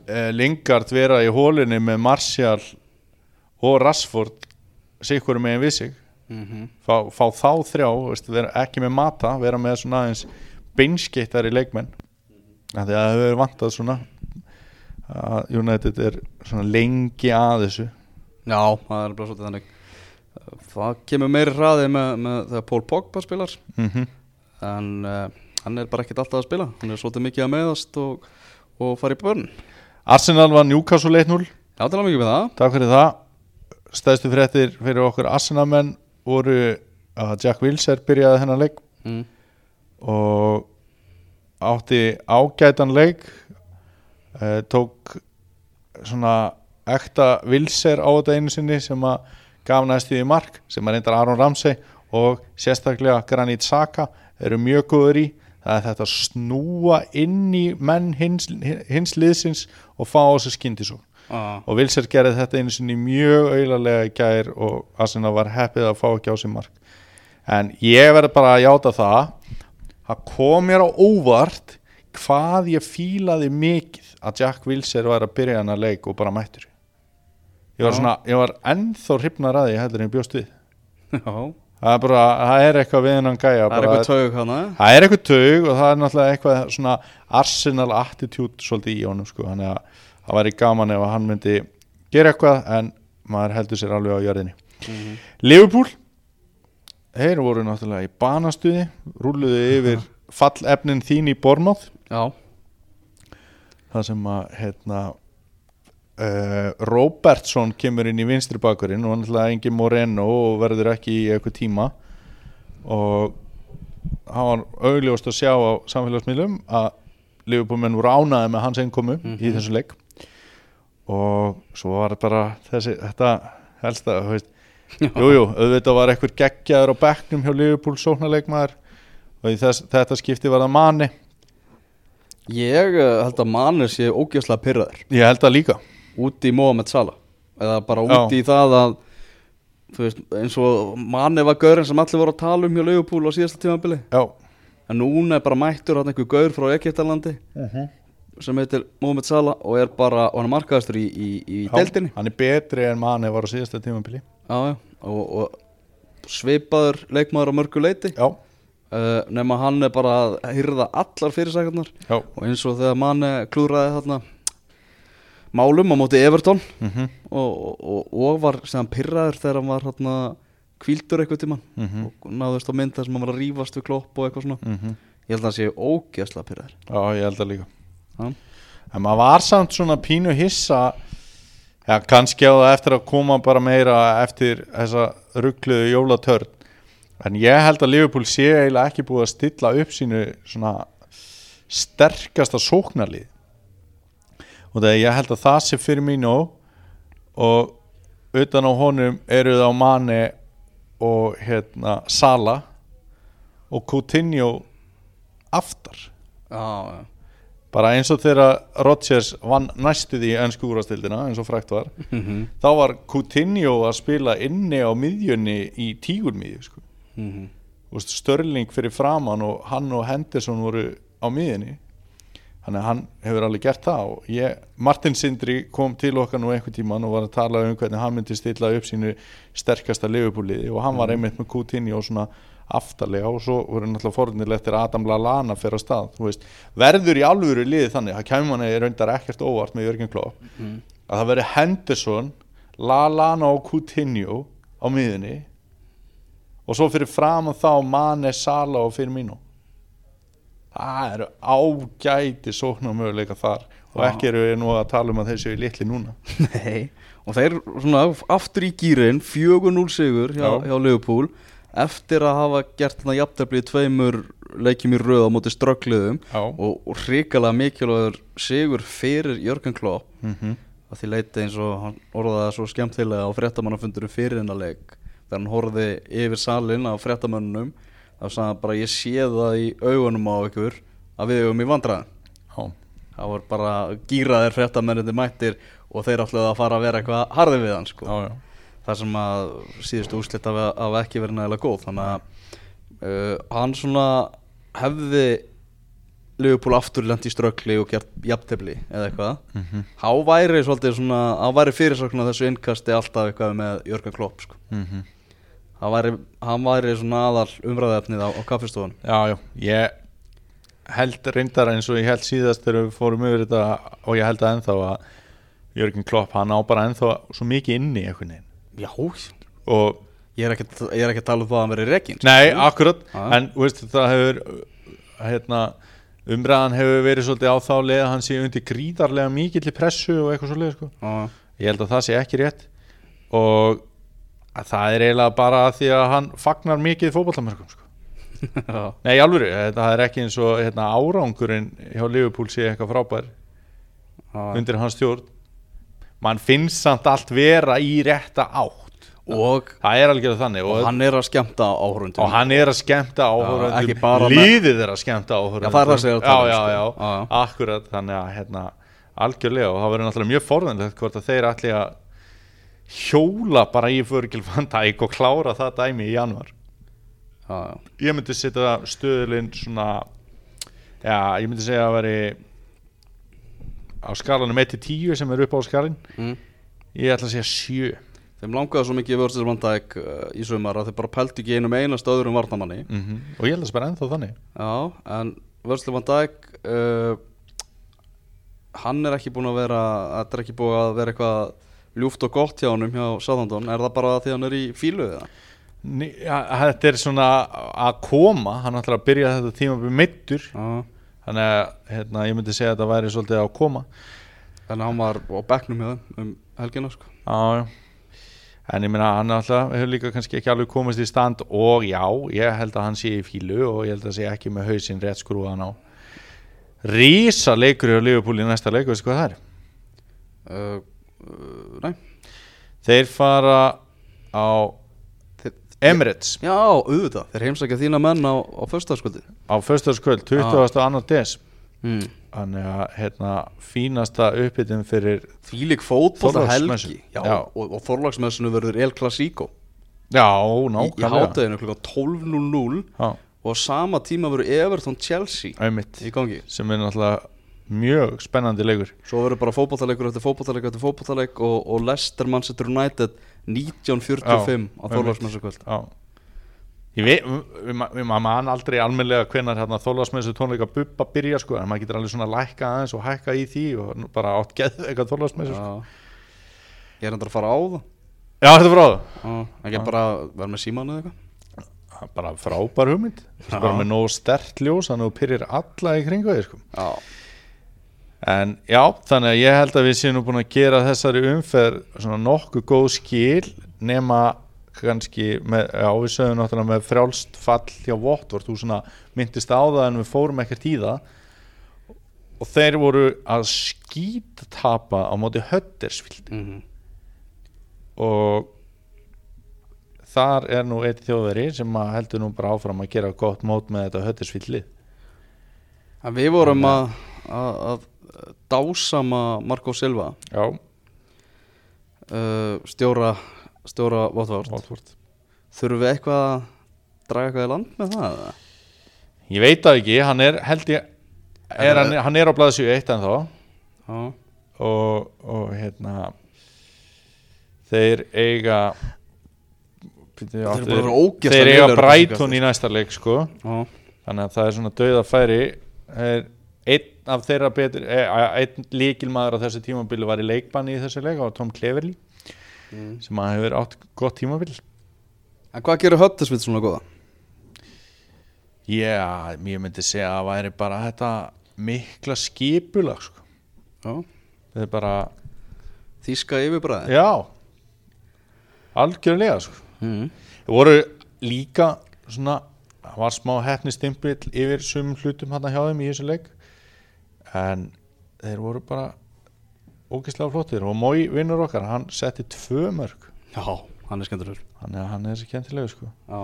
eh, Lingard vera í hólunni með Martial og Rashford sikkur megin við sig mm fá, fá þá þrjá, veist, ekki með mata vera með svona aðeins beinskittar í leikmenn að það hefur vantað svona að United er svona lengi að þessu. Já, það er bara svolítið þannig. Það kemur meiri hraði með, með þegar Paul Pogba spilar. Mm en uh, hann er bara ekkert alltaf að spila. Hann er svolítið mikið að meðast og, og fara í börn. Arsenal var Newcastle 1-0 já, tala mikið með það. Takk fyrir það. Stæðstu fréttir fyrir okkur Arsenal menn voru að Jack Wilshere byrjaði þennan leik mm. og átti ágætan leik uh, tók svona ekta vilser á þetta einu sinni sem að gaf næstu í mark sem að reyndar Aron Ramsey og sérstaklega Granit Xhaka eru mjög góður í það er þetta að snúa inn í menn hins, hins liðsins og fá á sig skyndisók ah. og Vilser gerði þetta einu sinni mjög auðarlega í gær og Arsenal var heppið að fá ekki á sig mark. En ég verði bara að játa það það kom mér á óvart hvað ég fílaði mikið að Jack Wilser var að byrja hann að leik og bara mættur. Ég var Já. svona, ég var ennþá hrifnar að því heldur en ég bjóst við. Já, það er bara, það er eitthvað við hennan gæja það er eitthvað taug hana það er eitthvað taug og það er náttúrulega eitthvað svona Arsenal attitude svolítið í honum sko, þannig að það væri gaman ef hann myndi gera eitthvað en maður heldur sér alveg á jörðinni. Mhm. Liverpool þeir voru náttúrulega í banastuði rúluðu yfir fallefnin þín í Bormóð já, það sem að hérna, uh, Robertson kemur inn í vinstri bakurinn og hann ætlaði engin Moreno og verður ekki í eitthvað tíma. Og hann var augljóst að sjá á samfélagsmiðlum að Liverpoolmenn voru ánaði með hans einkomu í þessu leik og svo var bara þessi, þetta helsta þú veist, jú, jú, auðvitað var eitthvað geggjaður á bekknum hjá Liverpool sóknarleikmaður og þess, þetta skipti var það manni Ég uh, held að Manur sé ógeðslega pyrraður ég held það líka. Út í Mohamed Salah. Eða bara út Já. í það að veist, eins og Mane var gaurinn sem allir voru að tala um hjá Liverpool á síðasta tímabili. Já, en núna er bara mættur hann einhver gaur frá Egyptalandi sem heitir Mohamed Salah og er bara, og hann er markaðastur í, í, í já deildinni. hann er betri en manni var á síðasta tímabili. Já, já, og, og svipaður leikmaður á mörgu leiti. Já, uh, nema hann er bara að hyrða allar fyrirsækarnar já. Og eins og þegar Mane klúraði þarna málum á móti Everton mm og, og, og var sem pyrraður þegar hann var hérna kvíldur eitthvað tíman Mhm. og náðust á mynd þar sem hann var að rífast við klopp og eitthvað svona. Mhm. ég held að hann sé ógeðslega pyrraður Já, ég held það líka. En maður var samt svona pínu hissa Já, kannski á það eftir að koma bara meira eftir þessa ruggluðu jólatörn. En ég held að Liverpool sé eiginlega ekki búið að stilla upp sínu svona sterkasta sóknarlið. Og það ég held að það sé fyrir mín og utan á honum eru það á Mane og hérna Sala og Coutinho aftar. Já, já. Bara eins og þegar Rodgers vann næstu því ennsku úrastildina eins og frækt var Mhm, þá var Coutinho að spila inni á miðjunni í tígurmiðju sko. mhm. Þú veist, Störling fyrir framann og hann og Henderson voru á miðjunni þannig að hann hefur alveg gert það og ég, Martin Sindri kom til okkar nú einhvern tíman og var að tala um hvernig hann myndi stilla upp sínu sterkasta liðupúliði og hann var einmitt með Coutinho svona aftarlega og svo voru náttúrulega forðinilegt þegar Adam Lallana fer á stað veist, verður í alvöru liði þannig það kemur manni raundar ekkert óvart með Jörgen Klopp Mhm. að það veri Henderson Lallana og Coutinho á miðunni og svo fyrir fram að þá Mane, Sala og Firmino. Það eru ágæti sóknarmöguleika þar og ekki eru við nú að tala um að þeir séu litli núna. Nei, og þeir svona aftur í gýrin 4-0 sigur hjá, Já. hjá Liverpool eftir að hafa gert þarna jafntefli í tveimur leikjum í röð á móti ströggluðum og, og hrikalega mikilvægur sigur fyrir Jörgen Klopp mm -hmm. að því leiti eins og hann orðaði svo skemmtilega á fréttamannafundurum fyrir hennar leik þegar hann horfði yfir salin á fréttamannunum þá sagði hann bara ég sé það í augunum á ykkur að við eigum í vandræðin Já. það var bara gýraðir fréttamennandi mættir og þeir ætlaði að fara að vera eitthvað harði við hann sko. Já, já. Það sem að síðustu úrslit hafa hafa ekki verið nægilega góð þannig að uh, hann svona hefði Liverpool aftur lent í ströggli og gert jafntefli eða eitthvað Mhm. Há væri svolítið svona, há væri fyrirsökn þessu innkasti alltaf eitthvað með Jörgen Klopp sko. Mhm. Hann væri, hann væri svona aðal umræðefnið á, á kaffistofun já, já, ég held reyndar eins og ég held síðast þegar við fórum yfir þetta og ég held að ennþá að Jörgen Klopp, hann á bara ennþá svo mikið inni veginn Já, og ég er ekki, ég er ekki að tala um það að hann veri rekin Nei, akkurat, Já. en þú veist, það hefur hérna, umræðan hefur verið svolítið á þá leið að hann sé undir gríðarlega mikill pressu og eitthvað svolítið sko. Já, ég held að það sé ekki rétt og að það er eiginlega bara að því að hann fagnar mikið fótbollamörkum sko. já, Nei, alvöru, það er ekki eins og hérna, árangurinn hjá Liverpool sé eitthvað frábær já. undir hans stjórn mann finnst samt allt vera í rétta átt. Og, það er algjörð þannig og hann er að skemmta áhörundum og hann er að skemmta ekki áhörundum líðið er að skemmta áhörundum Já, það er það sem ég er að tala um, já, sko. já, já, Já, já. akkurat þannig að hérna, algjörlega og það verður náttúrulega mjög forðanlegt hvort að þeir ætli að hjóla bara í Dijk og klára það dæmi í januar já, ég myndi setja stöðulinn svona já, ég myndi segja að veri á skalanum 1-10 sem er upp á skalin Mm. ég ætla að segja 7 Þeim langaði svo mikið vörðsins vandæk uh, í sumar að þeir bara pæltu ekki einum einast öðrum varnamanni mm og ég held að það bara ennþá þannig. Já, en Vörðsli van Dijk uh, hann er ekki búin að vera þetta er ekki búin að vera eitthvað ljúft og gott hjá honum hjá Southampton. Er það bara því hann er í fílu eða? Ný, ja, þetta er svona að koma. Hann ætlar að byrja þetta tíma með mittur Já, þannig að hérna, ég myndi segja að þetta væri svolítið að koma En hann var á bekknum hjá þeim um helgina sko. En ég meina hann alltaf hefur líka kannski ekki alveg komist í stand og já, ég held að hann sé í fílu og ég held að sé ekki með hausinn rétt skrúðan á Rísa leikur í Liverpool í næsta leik, veistu hvað það er? uh, uh, Nei Þeir fara á Emirates Já, auðvitað, þeir heimsækja þína menn á, á föstaskvöldi á föstaskvöld, 20. Ah. annar des mm. Þannig að hérna, fínasta uppbytun fyrir fótbolta Þorláksmessu. helgi Já, Já. og, og Þorlagsmessinu verður El Clasico Já, Í, í nákvæmlega hátæðinu klukkan 12.00 Já, Og á sama tíma verður Everton Chelsea auðmitt í gangi sem er náttúrulega mjög spennandi leikur Svo verður bara fótboltaleikur eftir fótboltaleik eftir fótboltaleik og, og Leicester Manchester United 1945 á einmitt. Þorlagsmessu kvöld. Já. Ég veit, við, maður aldrei almennilega hvenar hérna, þólasmessu tónleika bubba byrja sko, en maður getur alveg svona lækka aðeins og hækka í því og bara átt geð eitthvað þólasmessu sko. Ég er endur að fara á það. Já, þetta er frá það? Ekki bara vera með síman eða eitthvað? Bara frábær hugmynd. Bara með nóg stert ljós þannig að þú pyrrir alla í kringu þig sko. Já, En já, þannig að ég held að við séum nú búin að gera þessari umferð svona nokkuð góð skil nema kannski með, já við sögum náttúrulega með frjálst fall hjá Votvort, þú svona myndist á það en við fórum ekkert í það. Og þeir voru að skýta tapa á móti Höttersvild mm og þar er nú eitt þjóðveri sem heldur nú bara áfram að gera gott mót með þetta Höttersvildlið En við vorum að, að, að dásama Marco Silva. Já, uh, stjóra stjóra Votvort Þurfum við eitthvað að draga eitthvað í land með það? Ég veit það ekki, hann er held ég er, hann, hann er á blaðsju eitt en þá og, og hérna þeir eiga Þeir að ógeðslega Þeir eiga þessi í næsta leik sko. Já, þannig að það er svona dauða færi er einn af þeirra betur e, einn líkilmaður á þessu tímabili var í leikbanni í þessu leik og Tom Cleverly mm. sem að hefur átt gott tímabil En hvað gerir Höttisvitt svona góða? Já, ég myndi segja að það væri bara þetta mikla skipulag sko. Þetta er bara, þíska yfirbræði já algjörlega sko. mm. Það voru líka svona, það var smá hefni stimpill yfir sumum hlutum hann hjá þeim í þessu leik en þeir voru bara ógeðslega flottir og Mói vinnur okkar, hann setti tvö mörg Já, hann er skemmtur þannig að hann er kjentilegu sko. Já,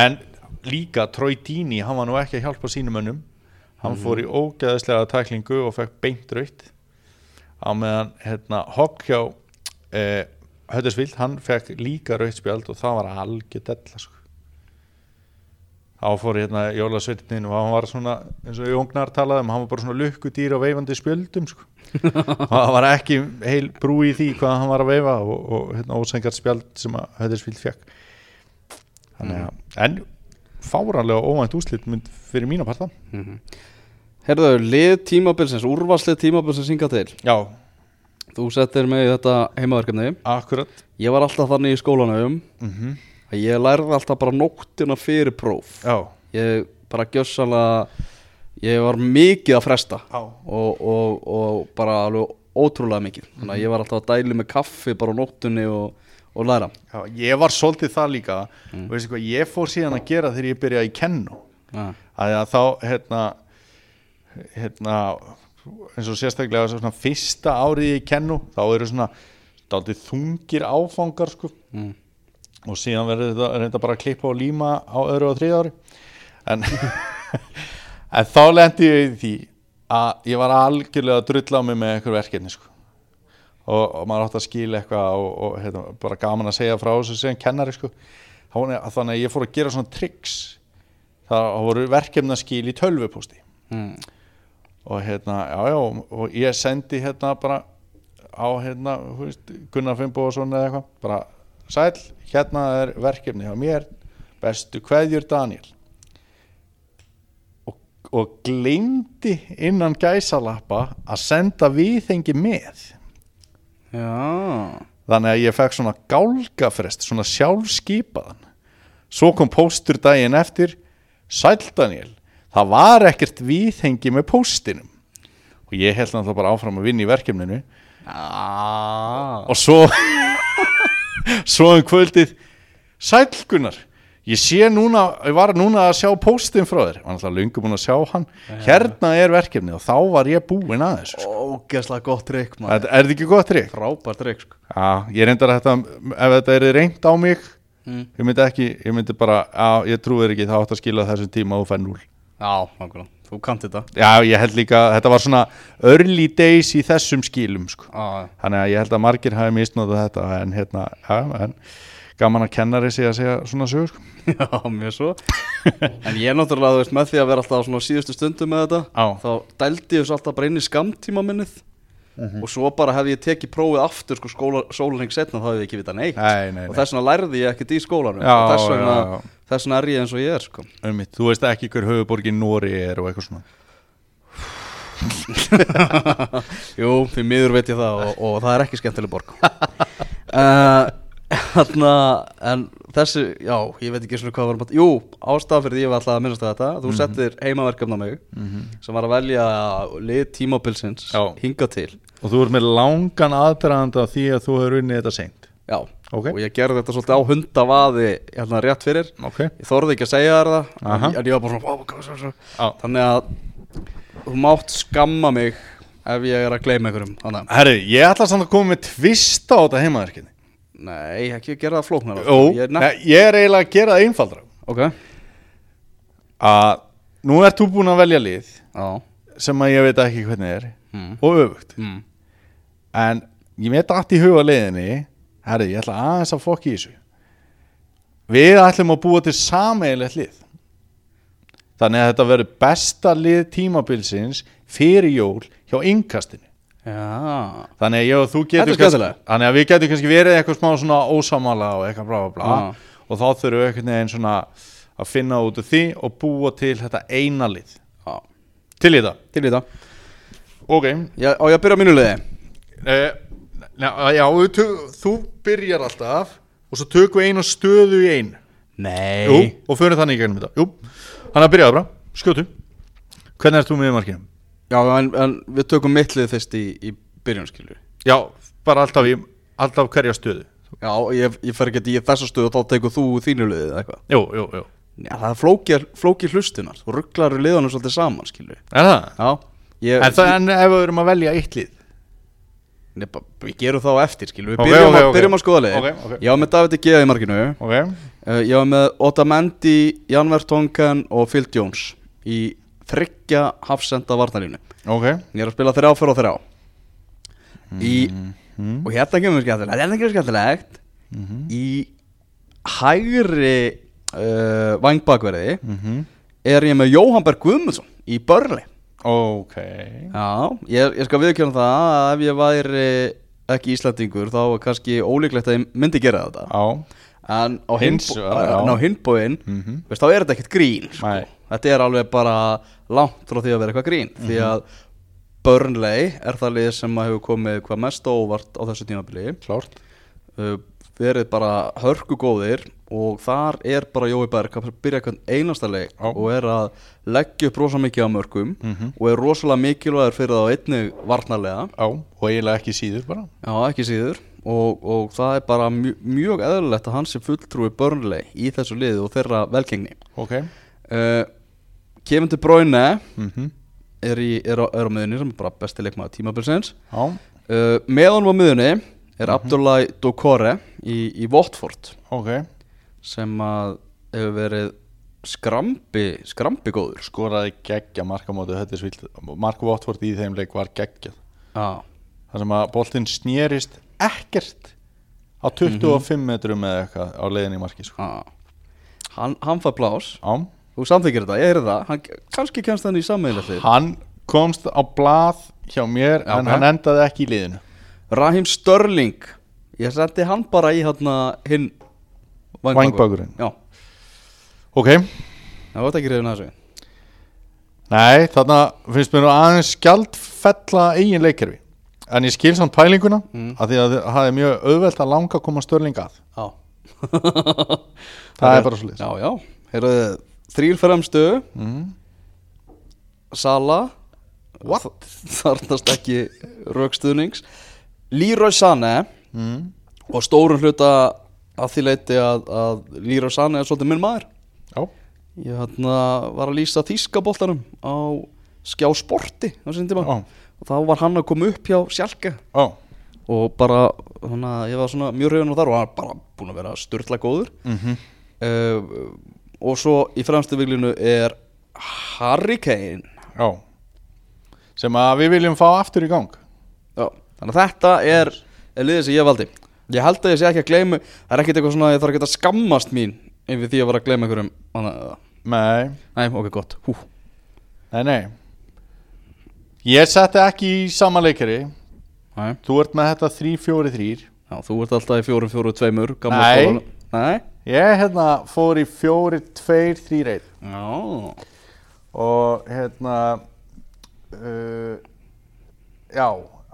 en líka Troy Dini, hann var nú ekki að hjálpa sínum önnum hann fór í ógeðslega tæklingu og fekk beint raut á meðan hérna Hogg hjá eh, Höttersvild, hann fekk líka rautspjald og það var algjör della sko. Þá fór hérna Jólasveitnin og hann var svona eins og Jóngnar talaði um, hann var bara svona lukkudýr á veifandi spjöldum sko. og það var ekki heil brú í því hvað hann var að veifa og, og hérna ósengar spjald sem að Höttersvild fekk þannig að, en fáranlega óvænt úslit mynd fyrir mína parta mm Herðu, lið tímabilsins, úrvarslið tímabilsins hinga til? Já, Þú settir mig í þetta heimaverkefni. Akkurat. Ég var alltaf þannig í skólanum. Mm að ég lærði alltaf bara nóttina fyrir próf. Já, Ég bara gjössalega Ég var mikið að fresta og, og, og bara alveg ótrúlega mikið. Þannig að ég var alltaf að dæli með kaffi bara á nóttunni og, og læra. Já, ég var svolítið það líka. Og veistu hvað ég fór síðan að gera þegar ég byrjaði í kennu ja. að þá hérna hérna eins og sérstaklega svona fyrsta árið í kennu þá eru svona þungir áfangar sko. Mm. Og síðan verður þetta reynda bara að klippa og líma á öðru og þriða ári. En, en þá lendi ég í því að ég var algjörlega að drulla á mig með einhver verkefni sko. Og, og maður átt að skila eitthvað og, og hérna, bara gaman að segja frá þessu sem kennari sko. Þannig að ég fór að gera svona tricks. Það voru verkefnaskil í tölvupósti. Mm. og hérna, já já og ég sendi hérna bara á hérna, þú veist, Gunnar Fimboðsson eða eitthvað, bara sæl hérna er verkefni hjá mér. Bestu kveðjur Daniel og, og gleymdi innan gæsalappa að senda viðhengi með. Já. Þannig að ég fekk svona gálgafrest svona sjálfskipaðan. Svo kom póstur daginn eftir. Sæl Daniel það var ekkert viðhengi með póstinum. Og ég held náttúrulega bara áfram að vinna í verkefninu. Ah. og svo svo um kvöldið sælgunar ég sé núna, ég var núna að sjá postin frá þér, var náttúrulega löngu búin að sjá hann. Hérna er verkefnið og þá var ég búinn að þessu sko. Ógeðslega gott trikk er, þetta ekki gott trikk? Frábært trikk sko. Já, ég reyndar að þetta, ef þetta er reynd á mig mm. ég myndi ekki, ég myndi bara já, ég trúi þér ekki, það átt að skila þessum tíma og fær núl Já, nákvæmlega, þú kannt þetta Já, ég held líka, þetta var svona early days í þessum skilum sko. ah. þannig að ég held að margir hafi misnótað þetta en hérna, já, en gaman að kennari sig að segja svona sögur sko. Já, mjög svo En ég náttúrulega, þú veist, með því að vera alltaf svona síðustu stundu með þetta Já. Þá dældi ég þessu alltaf bara inn í skamtíma minnið Og svo bara hefði ég tekið prófið aftur sko skóla, sólarheng setna þá hefði ég ekki vitað neitt Nei, nei, Og nei, þess vegna lærði ég ekkert í skólanum Já, Og þess vegna, já, já. Vegna er ég eins og ég er sko. Um Þú veist ekki hver höfuborgin Nóri er og eitthvað svona? Jú, því miður veit ég það og, og það er ekki skemmtileg borg. Uh, Þarna, en þessi, já, ég veit ekki svona hvað var Jú, ástæða fyrir því ég var alltaf að minnast á þetta Þú settir heimaverkefna mig sem var að velja lið tímabilsins hinga til. Og þú ert með langan aðdraðanda því að þú hefur unnið þetta seint Já, Ok. og ég gerði þetta svolítið á hundavaði hérna rétt fyrir Ok Ég þorði ekki að segja þér það Aha. en ég var bara svona, "Vá, hvað, hvað, hvað?" Já. Þannig að þú mátt skamma mig ef ég er að gleyma einhverjum Herri, ég ætla samt að koma með tvist á þetta heimaverkinni nei, ekki gera það flóknar ég ég er eiginlega að gera það einfaldra Ok, að nú ert þú búin að velja lið já sem að ég veit ekki hvernig er mm. og öfugt Mm. en ég veit allt í huga leiðinni herri, ég ætla aðeins að fokki í þessu. Við ætlum að búa til sameigilegt lið. Þannig að þetta verður besta lið tímabilsins fyrir jól hjá innkastinu. Já, þannig að ég og þú Þetta er getum skemmtilegt. þannig að við getum kannski verið eitthvað smá svona ósamala og eitthvað bla bla bla. Já. og þá þurfum við einhvern veginn svona að finna út úr því og búa til þetta eina lið. Já, til í það ok. Já, Á ég byrja á mínu liði? Eh, já, já tök, þú byrjar alltaf og svo tökum við einu stöðu í einu. Nei. Jú, og fyrir þannig í gegnum þetta. Jú, þannig að byrjaðu bara, skjótu. Hvernig ert þú með markinu? Já, en, en við tökum mitt lið fyrst í, í byrjun skilur Já, bara alltaf í alltaf hverja stöðu. Já, ég, ég fer ekki í þessa stöðu og þá tekur þú þínu liðið eða eitthvað. Jú, jú, jú. Já, það er flóki, flóki hlustunar Þú rugglar liðanum svolítið saman skilur Er það? Já Ég, En, það, en ef við erum að velja eitt lið Nei, bara- við gerum það á eftir skilur Við Ok, byrjum, ok, að, ok. byrjum að skoða ok. Ég var með David G. í markinu Ok, uh, Ég var með Otamendi, Janver Tonken og Phil Jones Í þryggja hafsenda varnalínu ok Ég er að spila þrjá fyrir og þrjá Í, mm. og hérna kemur skemmtilegt Hérna kemur skemmtilegt Mhm. Í hægri uh, vangbakverði Mm er ég með Jóhann Berg Guðmundsson í Börli Ok. Já, ég, ég skal viðkjöna það að ef ég væri ekki Íslandingur þá er kannski ólíklegt að ég myndi gera þetta. Já. En á hinbóin Mhm. veist, þá er þetta ekkert grín sko. Þetta er alveg bara langt frá því að vera eitthvað grín því Mhm. að Burnley er það lið sem hefur komið hvað mest óvart á þessu tímabili. Klárt. Uh, verið bara hörku góðir og þar er bara Jói Berg að byrja hvern einasta leik Já. og er að leggja upp rosa mikið á mörgum Mhm. og er rosalega mikilvægur fyrir það á einnig varnarlega. Já, og eiginlega ekki síður bara. Já ekki síður. Og, og það er bara mjö, mjög eðlilegt að hann sé fulltrúi Burnley í þessu liði og þeirra velgengni. Ok. Uh, Kevin De Bruyne. Mm er, í, er, á, er á miðunni sem er bara besti leikmaður tímabilsins. Já, uh, með honum á miðunni er. Abdullahi Dokore í, í Watford. Ok. Sem að hefur verið skrambi, skrambi góður. Skoraði geggja er svilt Marko Watford í þeim leik var geggjað. Já, þar sem að boltinn snérist ekkert á 25 metrum eða eitthvað á leiðinni marki sko. já. Hann, hann fær plás, Já. þú samþykir þetta, ég heyrði það. Hann, kannski kemst hann í sammeðlega hann komst á blað hjá mér Já, en hann endaði ekki í liðinu Raheem Störling ég setti hann bara í hinn Vængbakurinn. Já, ok, það var ekki reyðin að þessu. Nei þarna finnst mér aðeins skjaldfella eigin leikkerfi. En ég skil samt pælinguna Mm. að því að það er mjög auðvelt að langa að koma störling að. Það er bara svo Já, já, heyrðu þrýr fremstu. Mm. Sala What? Þarnast ekki raukstuðnings Leroy Sané mm. og stórun hluta að því leiti að, að Leroy Sané er svolítið minn maður. Já, Ég hérna var að lýsa þýskaboltanum á skjá sporti á sinni tíma. Já. og þá var hann að koma upp hjá Sjálke já. Og bara, að ég var svona mjög rauðan á þar og hann er bara búin að vera störtla góður. Mm uh, og svo í fremstu viglinu er Harry Kane. Já. Sem að við viljum fá aftur í gang þannig að þetta er, er liðið sem ég valdi Ég held að ég sé ekki að gleyma Það er ekkert eitthvað svona að ég þarf ekki að skammast mín yfir því að vera að gleyma einhverjum annað. Nei, Nei, ok, gott Hú. nei, nei Ég setti ekki í sama leikari Nei. Þú ert með þetta 3-4-3 Já, þú ert alltaf í fjórum, fjórum, tveimur gamla Nei. skólanum. Nei Ég hérna fór í 4-2-3-1 Já Og hérna uh, Já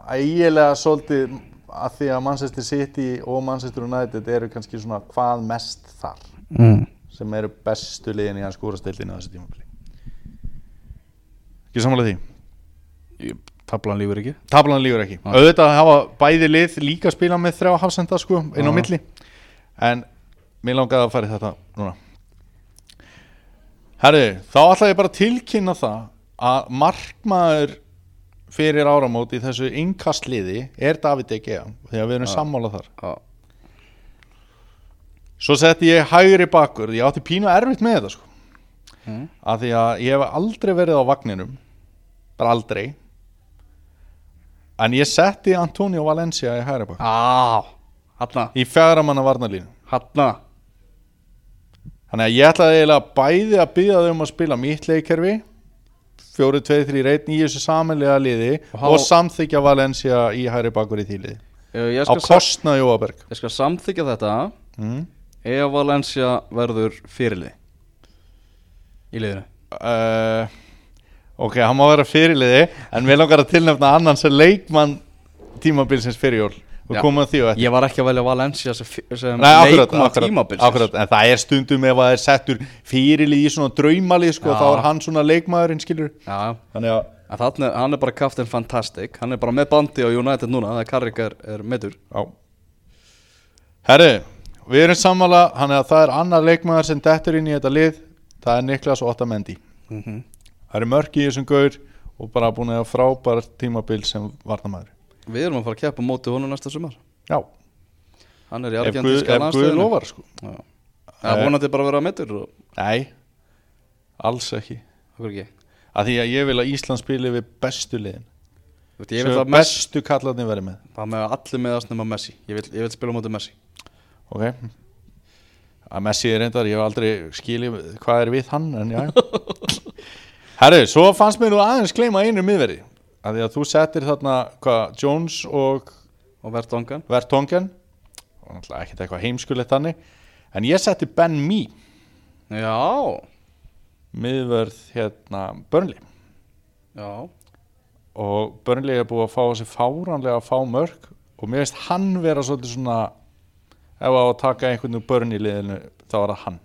Ægilega svolítið að því að Manchester City og Manchester United eru kannski svona hvað mest þar mm. sem eru bestu liðin í hans skúrastildinu á þessu tímafili Ekki sammála því? Tablan lífur ekki Tablan lífur ekki Já. Auðvitað hafa bæði lið líka spila með þrjá hafsenda sko inn á Já. milli En mér langaði að fara í þetta núna Herri, þá ætla ég bara að tilkynna það að markmaður fyrir áramót í þessu innkastliði er David De Gea þegar við erum Já. sammála þar. Já. Svo setti ég hægri bakkur ég átti pínu erfitt með þetta sko. Mm. af því að ég hef aldrei verið á vagninum bara aldrei en ég setti Antonio Valencia í hægri bakkur Á, hanna, í fjara manna varnalínu hanna þannig að ég ætlaði eiginlega bæði að byggja þau um að spila mitt leikkerfi 4-2-3-1 í þessu samanlega liði Og há- og samþykja Valencia í hægri bakkur í því liði. Ég á skal, sa kostnað Jóaberg. Ég skal samþykja þetta mm. ef Valencia verður fyrirlið í liðinu. Uh, ok, hann má vera fyrirliði en við langar að tilnefna annan sem leikmann tímabilsins fyrir jól og koma að því og eftir. Ég var ekki að velja Valencia sem, akkurat, tímabilsins en það er stundum ef að það er settur fyrirlið í svona draumalið sko, þá er hann svona leikmaðurinn skilur Já, þannig að, þannig er, hann er bara Captain Fantastic. Hann er bara með bandi á United núna Það er Carrick er, er meður já. Herri, við erum sammála hann er að það er annar leikmaður sem dettur inn í þetta lið það er Niklas Otamendi. Mm -hmm. það er mörk í þessum gaur og bara búin að hafa frábær tímabil sem varnamæður Við erum að fara að keppa móti honum næsta sumar. Já, Hann er í Guð, argentinska ef Guð landsliðinu. lofar sko. Það Eh. vonandi bara að vera meður og nei, alls ekki. Akkur ekki? Að því að ég vil að Ísland spili við bestu liðin. Þú veit, Ég vil Sem það mest bestu kallarnir verið með. Það með að allir meðast nema Messi. Ég vil, ég vil spila móti Messi. Ok. Að Messi er reyndar, ég hef aldrei skilið hvað er við hann en já. Herru, svo fannst mér nú aðeins gleyma einu miðverði að því að þú settir þarna hvað, Jones og Og Vertongan Vertongen og náttúrulega ekkert eitthvað heimskulegt þannig. En ég setti Ben Mee. Já. Miðverð hérna Burnley. Já. Og Burnley er búið að fá þessi fáránlega að fá mörg og mér veist hann vera svolítið svona ef á að taka einhvern úr Burnley liðinu þá er það hann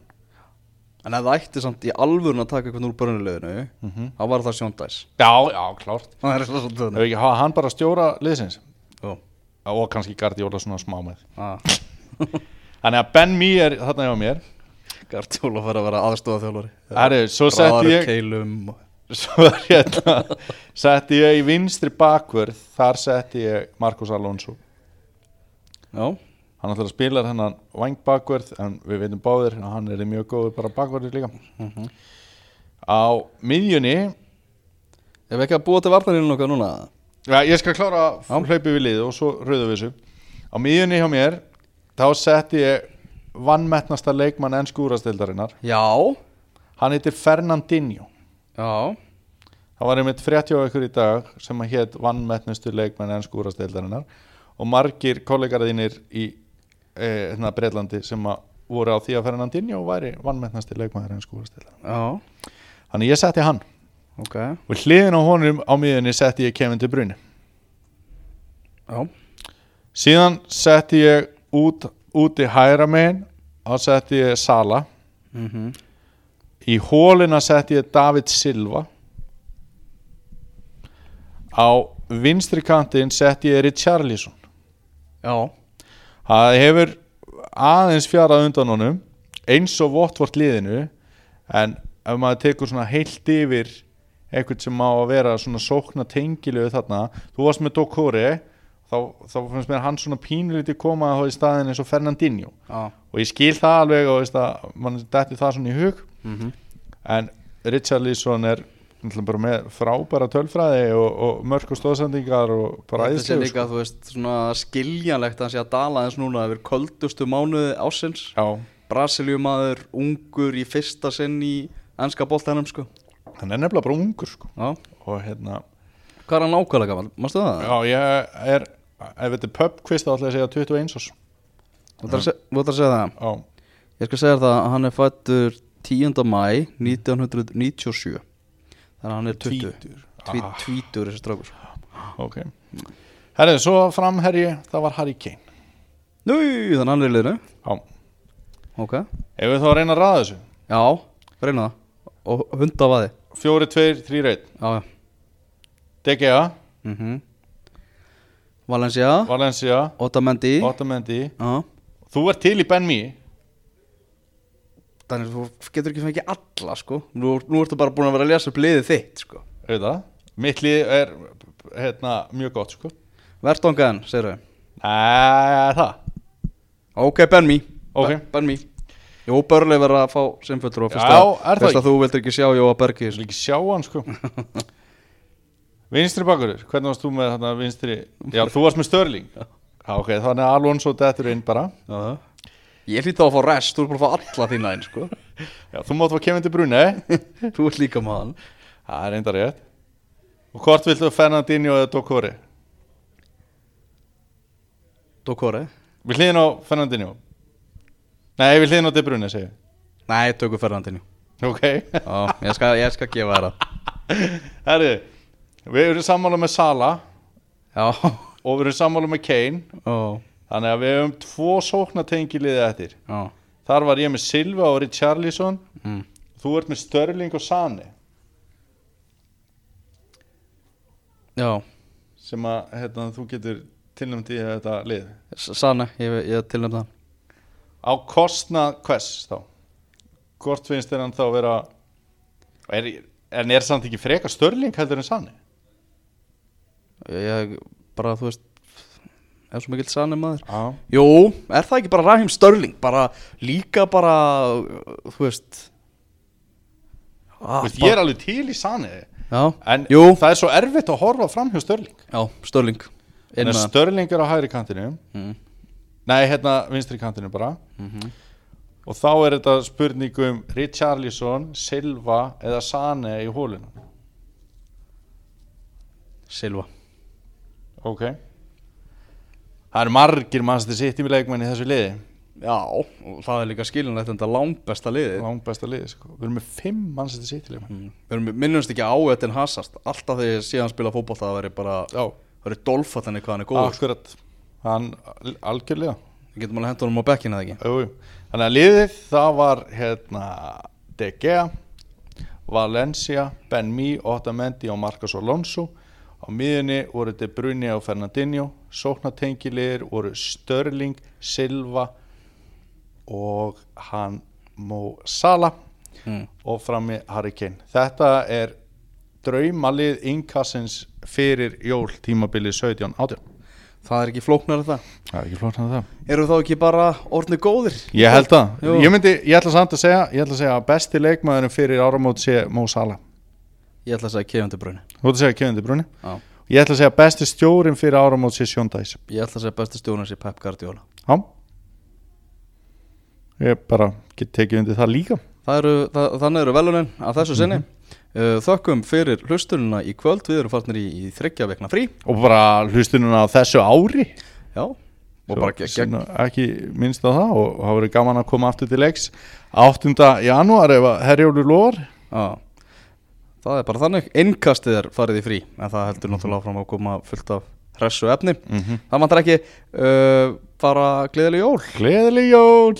En ef það ætti samt í alvörun að taka eitthvað úr börnuleginu Mhm. þá var það Dice Já, já, klárt. Það er ekki hann bara stjóra liðsins? Jú. og kannski Guardiola svona smá með Ah, Þannig að Ben Mee er þarna hjá mér. Gartjóla fær að vera aðstofa þjálfari Herri, svo setti ég keilum Svo hérna Setti ég í vinstri bakvörð Þar setti ég Marcos Alonso. Já Hann ætlar að spila hennan væng bakvörð En við veitum báðir að hann er mjög góður bara bakvörður líka. Mhm. Á miðjunni Ef ekki að búa til varnarinn okkar núna? Ja, Ég skal klára Já. hlaupi við lið Og svo rauðu við þessu. Á miðjunni hjá mér Þá setti ég vannmettnasta leikmann enn skúrastildarinnar Já. Hann heitir Fernandinho. Já. Það var einmitt frétti á ykkur í dag sem að hétt vannmettnustu leikmenn enn skúrastildarinnar og margir kollegar þínir í e, hérna, Breitlandi sem að voru á því að Fernandinho væri vannmettnasti leikmenn enn skúrastildarinnar. Já. Þannig ég setti hann. Ok. Og hliðin á honum á miðunni setti ég Kevin De Bruyne. Já. Síðan setti ég út, út í hæra megin og setti ég Sala. mm Í hólina setti ég David Silva. Á vinstri kantinn setti ég Richarlison. Já, það hefur aðeins fjarað undan honum eins og Votvort liðinu en ef maður tekur svona heilt yfir eitthvað sem má að vera svona sókna tengilegu þarna þú varst með Dokore þá, þá finnst mér hann svona pínulítið koma þá í staðin eins og Fernandinho. Já. Og ég skil það alveg og veist að mann detti það svona í hug. Mm en Richarlison er bara með frábæra tölfræði og, og mörg og stóðsendingar og bara Þetta sé líka, sko. þú veist, svona skiljanlegt að hann sé að dala eins núna yfir köldustu mánuði ásins Já, Brasilíumaður, ungur í fyrsta sinn í ennska boltanum sko hann er nefnilega bara ungur sko. Já, og hérna hvað er hann nákvæmlega gammal? Mástu það? Já, ég er, ef þetta er pubquiz þá ætla ég að segja 21 árs Þú ætlar að að segja það Já, Ég skal segja það að hann er fættur 10. mæ 1997 Þannig að hann er 20 tvítur Tví, ah, þessi strákur. Ok. Herrið, svo framherji, það var Harry Kane. Nú, þannig að hann er í liðinu. Já, Ok. Ef við þá að reyna að ræða þessu? Já, reyna það. Og hunda vaði Fjóri, tveir, þrýr, einn. Já, já. DGA, mm Valencia. Valencia. Otamendi. Otamendi. Já. Þú ert til í Ben Þannig þú getur ekki fengið alla sko. Nú, nú ertu bara búin að vera að lesa upp liðið þitt sko. Auðvitað. Mitt lið er hérna, mjög gott sko. Vertongan, segir þau Nei, það. Ok, Benmi. Ok. Benmi. Jó, Börli verður að fá simfullur og fyrst að, það að þú vildir ekki sjá Jóa Bergi Ég vil ekki sjá hann sko. Vinstri bakurur, hvernig varst þú með þarna vinstri Já, þú varst með Störling Já, ok, þannig að Alonso dettur inn bara. Já Ég hlýtti á að fá rest, þú er bara að fá alla þína einn sko. Já, þú mátt fá Kevin De Bruyne Þú ert líka hann. Það er enda rétt. Og hvort viltu Fernandinho eða Dokore? Dokore Við hliðin á Fernandinho. Nei, við hliðin á De Bruyne, segir Nei, tökum Ferrandinju Ok. Já, ég skal, ég skal gefa þér það. Herri, við erum sammála með Sala Já. Og við erum sammála með Kane. Ó, Þannig að við hefum tvo sóknatengiliði eftir. Já. Þar var ég með Silva og Richarlison. Mm. Þú ert með Störling og Sane. Já. Sem að hérna, þú getur tilnæmt í þetta lið. S- Sanne, ég, ég tilnæmda það. Á kostnað hvers þá? Hvort finnst þér hann þá vera er, en er samt ekki freka Störling heldur en Sane? Ég, bara, þú veist Er svo mikill Sanne maður. Já. Jú, er það ekki bara Rahim Störling Bara, líka bara Þú veist ah, Veist, ég er alveg til í Já, en Jú. það er svo erfitt að horfa fram hjá Störling já, Störling Störling er á hægri kantinu. Mm. nei hérna vinstri kantinu bara. Mm og þá er þetta spurning um Richarlison, Silva eða Sane í hólinu Silva. Ok það eru margir mannstir sitt í leikmenn í þessu liði. Já, og það er líka skilinlegt Þetta langbesta liðið. Langt besta liði sko. við erum með fimm mannstir sitt í leikmenn. Mm. Við erum- minnumst ekki á Etin Hazard. Alltaf þegar ég sé hann spila fótboll Það veri bara já, Það veri dolfat henni hvað hann er góður. Akkurat. Hann al- algjörlega. Við getum alveg hendur honum á bekkina eða ekki? Jú. þannig að liðið það var hérna De Gea Valencia, Ben Mee Otamendi og Marcos Alonso á miðunni voru De Bruyne og Fernandinho sóknatengilegir voru Störling, Silva og hann Mo Salah mm. og frammi Harry Kane. Þetta er draumalið innkassins fyrir jól tímabili 17-18 Það er ekki flóknar það. Það er ekki flott að það. Eru þá ekki bara orðni góðir? Ég held það, ég myndi, ég ætla samt að segja ég ætla að segja að besti leikmaðurinn fyrir áramót sé Mo Salah Ég ætla að segja Kevin De Bruyne Þú ætla að segja Kevin De Bruyne Já. Ég ætla að segja að besti stjórin fyrir áramót sé Sean Dice Ég ætla að segja besti stjónur sér Pep Guardiola. Já. Ég bara get tekið undir það líka. Það eru, það, Þannig eru velunin af þessu sinni. Mm Þökkum fyrir hlustununa í kvöld. Við erum farnir í, í þryggja vekna frí. Og bara hlustununa á þessu ári. Já. Og Svo bara gegn ekki minnst á það og það verður gaman að koma aftur til leiks. 8. janúar ef að Herjólu lofar. Já Það er bara þannig, innkastið er farið í frí En það heldur náttúrulega áfram að koma fullt af hressu efni. Mm -hmm. Það vantar ekki uh, bara gleðileg jól. Gleðileg jól